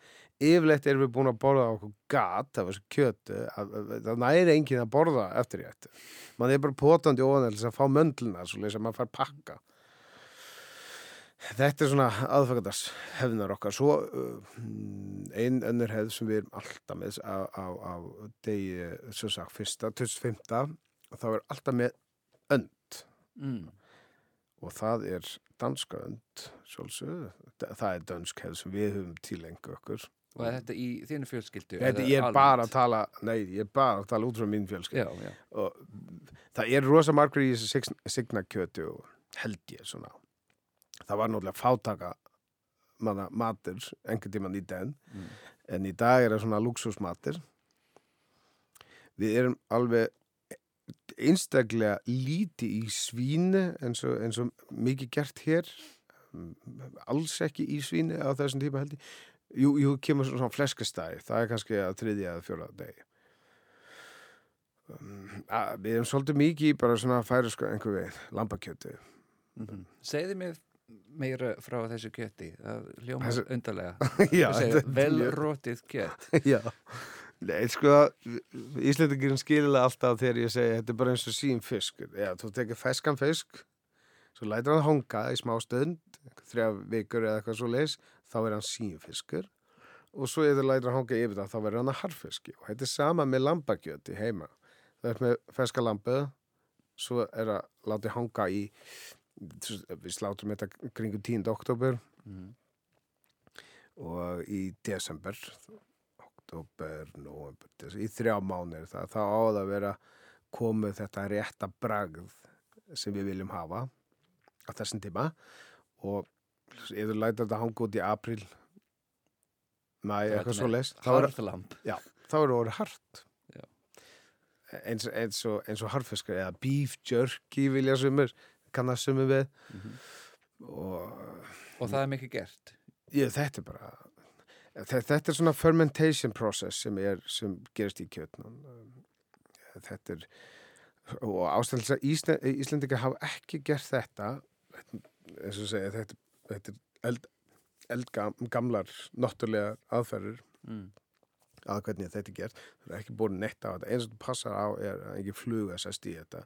yfirleitt erum við búin að borða okkur gat af þessu kjötu að, að, það næri enginn að borða eftir þetta mann er bara potandi ofan til þess að fá möndluna svo leys að maður fær pakka þetta er svona aðfækandars hefðunar okkar svo uh, ein önnur hefð sem við erum alltaf með á, á, á degi, svo sagt, fyrsta, 25. og þá er alltaf með önd Mm. og það er danska önd sjálfsögðu, Þa- það er dönsk hefð sem við höfum tilengu okkur Og er þetta í þínu fjölskyldu? Eða ég er bara að tala nei, ég er bara að tala út frá mín fjölskyld Já, já. og það er rosa margur í þessu sign- signakjötu og held ég svona það var náttúrulega fátaka manna matur, einhvern tímann í den Mm. en í dag er það svona luxusmatur við erum alveg einstaklega líti í svíni eins og, eins og mikið gert hér. Alls ekki í svíni á þessum tíma held ég. Jú, jú, kemur svona fleskastæði. Það er kannski að þriðja eða fjóra degi. Um, að, við erum svolítið mikið í bara svona sko einhver við, lambakjötu Mm Segðu mér meira frá þessu kjöti. Það Þessu- undarlega. Vel rótið kjött. Já, nei, sko Íslendingurinn skililega alltaf þegar ég segi þetta er bara eins og sín fiskur Já, þú tekir feskan fisk svo lætur hann hanga í smá stund þrjá vikur eða eitthvað svo leis þá er hann sín fiskur og svo eða lætur hann hanga yfir það þá verður hann að harfiski og þetta er sama með lambakjöti heima það er með feska lambu svo er að láta hanga í við slátum þetta kringu 10. oktober Mm. og í desember oktober, november desember, í þrjá mánir það, það að vera komið þetta rétta bragð sem við viljum hafa á þessum tíma. Og ef þú lætur þetta hanga út í april mæ, eitthvað svo leist þá er það orðið hart. Já. eins, eins, og, eins og harfiskar eða beef jerky vilja sumur kannast sumur við. Og Og það er mikið gert. ég, þetta er bara þetta, er svona fermentation process sem, er, sem gerist í kjötnum. Þetta er og ástæðlis að Ísland, Íslandika hafa ekki gert þetta eins og segja þetta, þetta er eld, eldgamlar náttúrulega aðferður Mm. að hvernig þetta er gert. Það er ekki búin neitt á þetta. Eins og þetta passar á er að ekki fluga sest í þetta.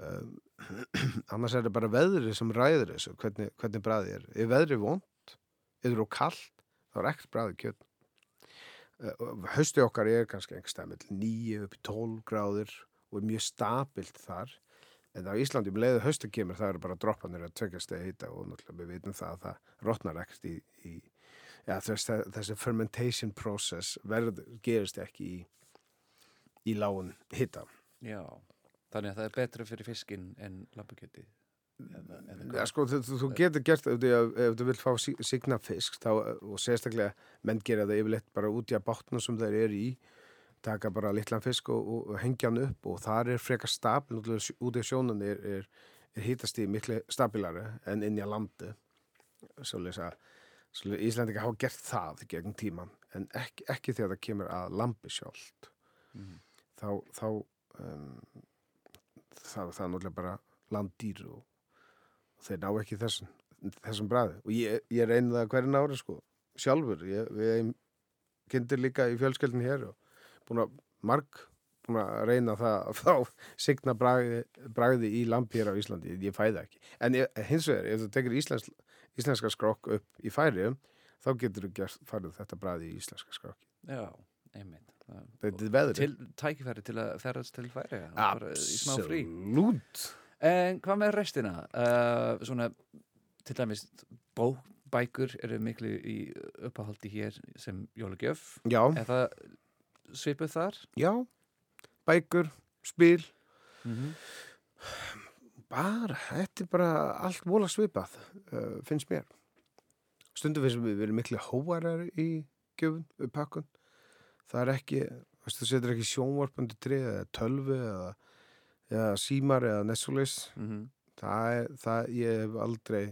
Um, annars er þetta bara veðrið sem ræður þessu hvernig, hvernig bræði er. Ef veðrið er vond, ef það er kallt þá er ekkert bræði kjöt uh, hausti okkar er kannski einhver stað með 9 upp í 12 gráður og er mjög stabilt þar en á Íslandi um leiðu hausti kemur það eru bara droppanir að tökja stegi hýta og náttúrulega við vitum það að það rotnar ekkert í, í ja, þess, þessi fermentation process verð, gerist ekki í, í lágun hitta. Já, þannig að það er betra fyrir fiskinn en lampakjöti. Eða Ja, sko, þú, þú- getur gert, ef þú, ef þú vilt fá signa fisk, þá, og sérstaklega menn gera það yfirleitt bara út í að bátna sem þeir eru í, taka bara litlan fisk og, og, og hengja hann upp og þar er frekar stabil, út í sjónan er, er, er hítast í miklu stabilari en inn í að landi. Íslandika hafa gert það gegn tíman, en ekki, ekki þegar það kemur að lambi sjálft. Mhm. Þá, þá um, það, það er náttúrulega bara landdýr og þeir ná ekki þessum, þessum bræði og ég, ég reyni það hverjum ári sko sjálfur, ég, við erum kindir líka í fjölskeldin hér og búin að marg búin að reyna það að fá signa bragði, bragði í lampi hér á Íslandi. Ég fæ það ekki, en ég, hins vegar ef þú tekur íslensk, íslenska skrokk upp í færi, þá getur þú gert farið þetta bragði í íslenska skrokki. Já, einmitt. Þetta er veðri Til tækifæri til að ferðast til færi bara En hvað með restina? Uh, svona, til dæmis, bó, bækur eru miklu í uppáhaldi hér sem jólagjöf. Já, Er það svipuð þar? já, bækur, spil Mm -hmm. bara, þetta er bara allt vola svipað, uh, finnst mér stundum finnst við verið miklu hóarar í gjöfun við pakkun það er ekki, þú setur ekki sjónvarpandi trið eða tölvu eða, eða símar eða nessulis Mm það er, það, ég hef aldrei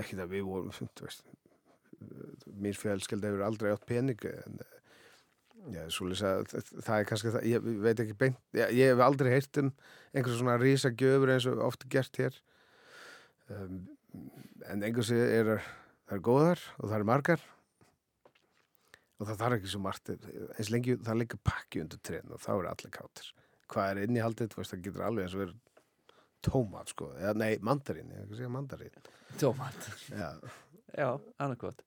ekki það við vorum veist, mér fjölskeld hefur aldrei átt pening en já, svoleiðis að það- er kannski það, ég veit ekki beint ég, ég hef aldrei heyrt um einhver svona rísa gjöfur eins og oft er gert hér. Um, en einhversi er það er góðar og það er margar. Og það þarf ekki svo margt eins lengi það liggur pakki undir trén og þá er allir káttir hvað er innihaldið, þú veist, það getur alveg eins og verið tómat sko, eða nei, mandarín ég ekki segja mandarín Tómat. já, Já, annarkot.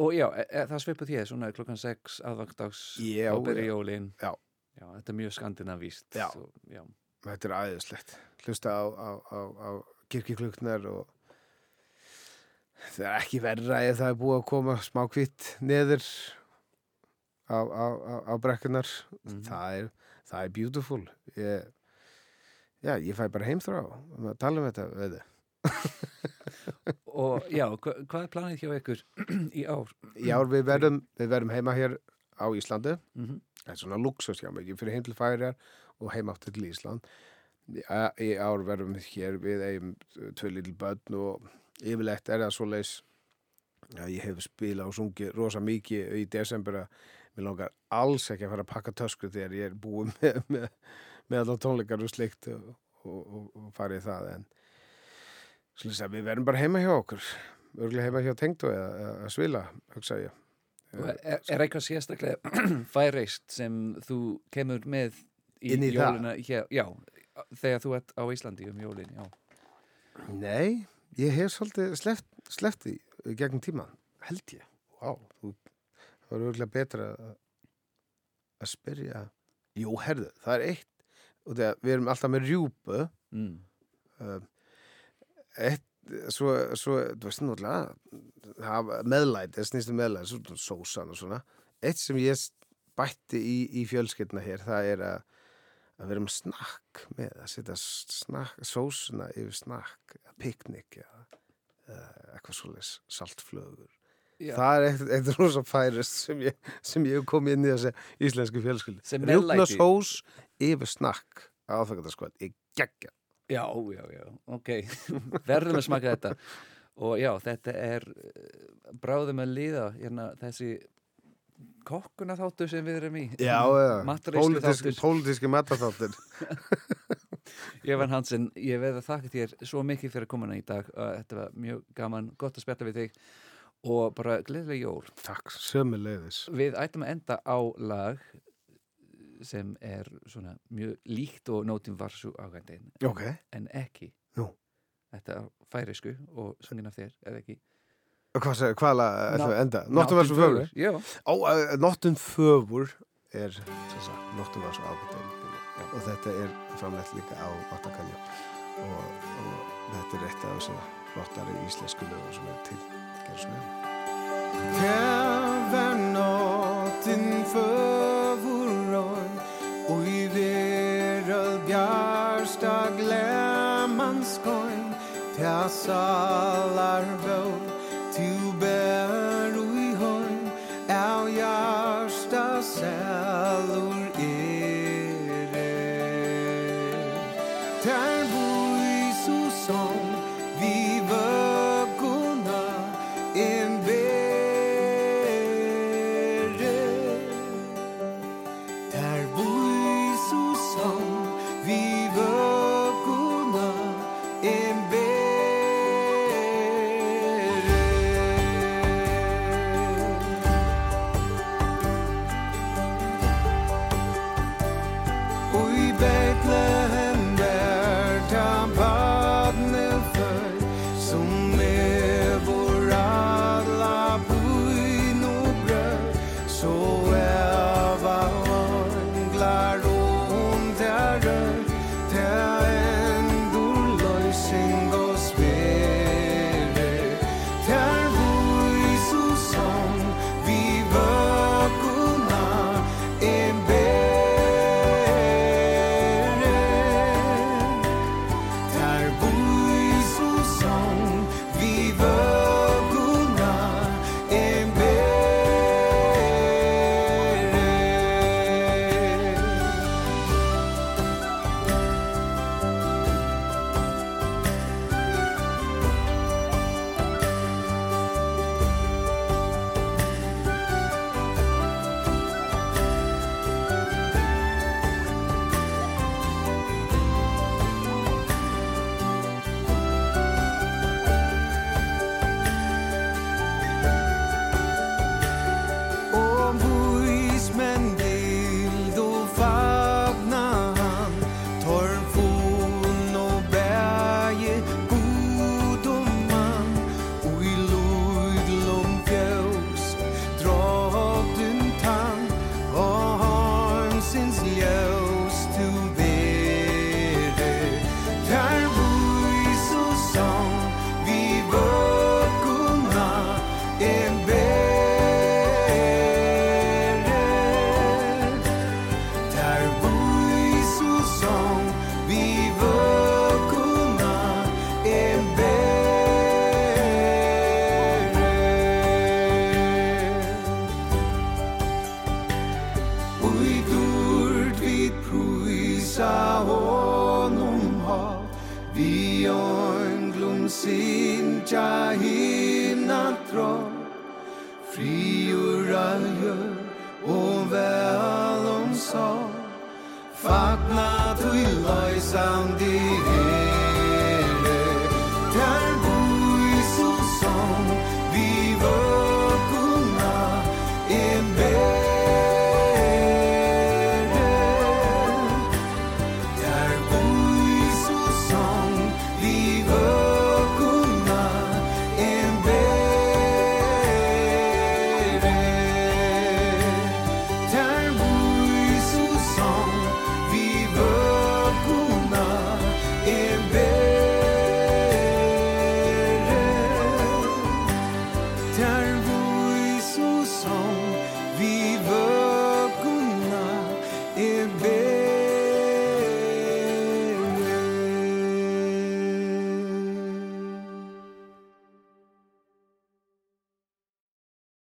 Og já, er, er það svipuð hér svona klokkan 6 aðvangdags Já, og byrja já. jólin. Já. Já, þetta er mjög skandinavíst. Já. Svo, já. þetta er aðeinslegt hlusta á, á, á, á kirkjukluknar og það er ekki verra ef það er búið að koma smá kvitt neður á, á, á, á brekkunar Mhm. það, er, það er beautiful. Ég, já, ég fæ bara heimþrá um að tala um þetta við Og já, hva, hvað er planið hjá ykkur í ár? í ár við verðum, við verðum heima hér á Íslandi. Mm það er svona luxus hjá mig, ég fyrir heim til færiar og heim áttur til Ísland. Í, ár verðum við hér við eigum tvö lítil börn og yfirleitt er það svo leis að ég hef spilað og sungið rosa mikið í desember að mér langar alls ekki að fara að pakka tösku þegar ég er búið með, með, með allar tónleikar og slikt og, og, og, farið það en að við verðum bara heima hjá okkur örgulega heima hjá tengdu eða, að svila, hugsa ég Og Er, er eitthvað sérstaklega færeist sem þú kemur með í í það? jólina hér? Já, þegar þú ert á Íslandi um jólin, já. Nei, ég hef svolítið því í gegnum tíman, held ég. Vá, þú, það var örgulega betra að, að spyrja. Jú, herðu, það er eitt, þegar við erum alltaf með rjúpu, Mm. uh, eitt, svo, svo, þú veist náttúrulega, meðlæti, það snýst um meðlæti, svo sósan og svona. Eitt sem ég bætti í, í fjölskyldna hér, það er að að vera með snakk með, að setja snakk, sósuna yfir snakk, piknik eða, eitthvað svoleiðis saltflögur. Já. Það er eitt, rosa færist sem ég, sem ég hef komið inn í þessi íslensku fjölskyldi. Meðlæti. Rjúknasós yfir snakk á aðfækataskvæð. Ég geggja. Já, já, já, ok verðum að smaka þetta og já, þetta er eh, bráðum að líða hérna, þessi kokkuna þáttu sem við erum í Já, já. Pólitíski metaþáttir. Ég Hans, ég veið að þakka þér svo mikið fyrir komuna í dag þetta var mjög gaman, gott að spjalla við þig og bara gleðilega jól Takk, sömu leiðis. Við ætlum að enda á lag sem er svona mjög líkt og nótum varsu ágændin Ok. en ekki Nú. Þetta er færisku og sungin af þér, eða ekki Hvað, seg- hvað lag ætlum við að enda? Nóttum Náttum var svo fögur. Já, Ó, uh, Nóttum fögur er, Nóttum var svo ágættin. Og þetta er framleitt líka á Vattakalju. Og, og þetta er eitt af þessum flottari íslensku lögum sem er til. Kan du snälla? Kavernaten för vår röj Och i veröld bjärsta glämman skoj Tja salar vår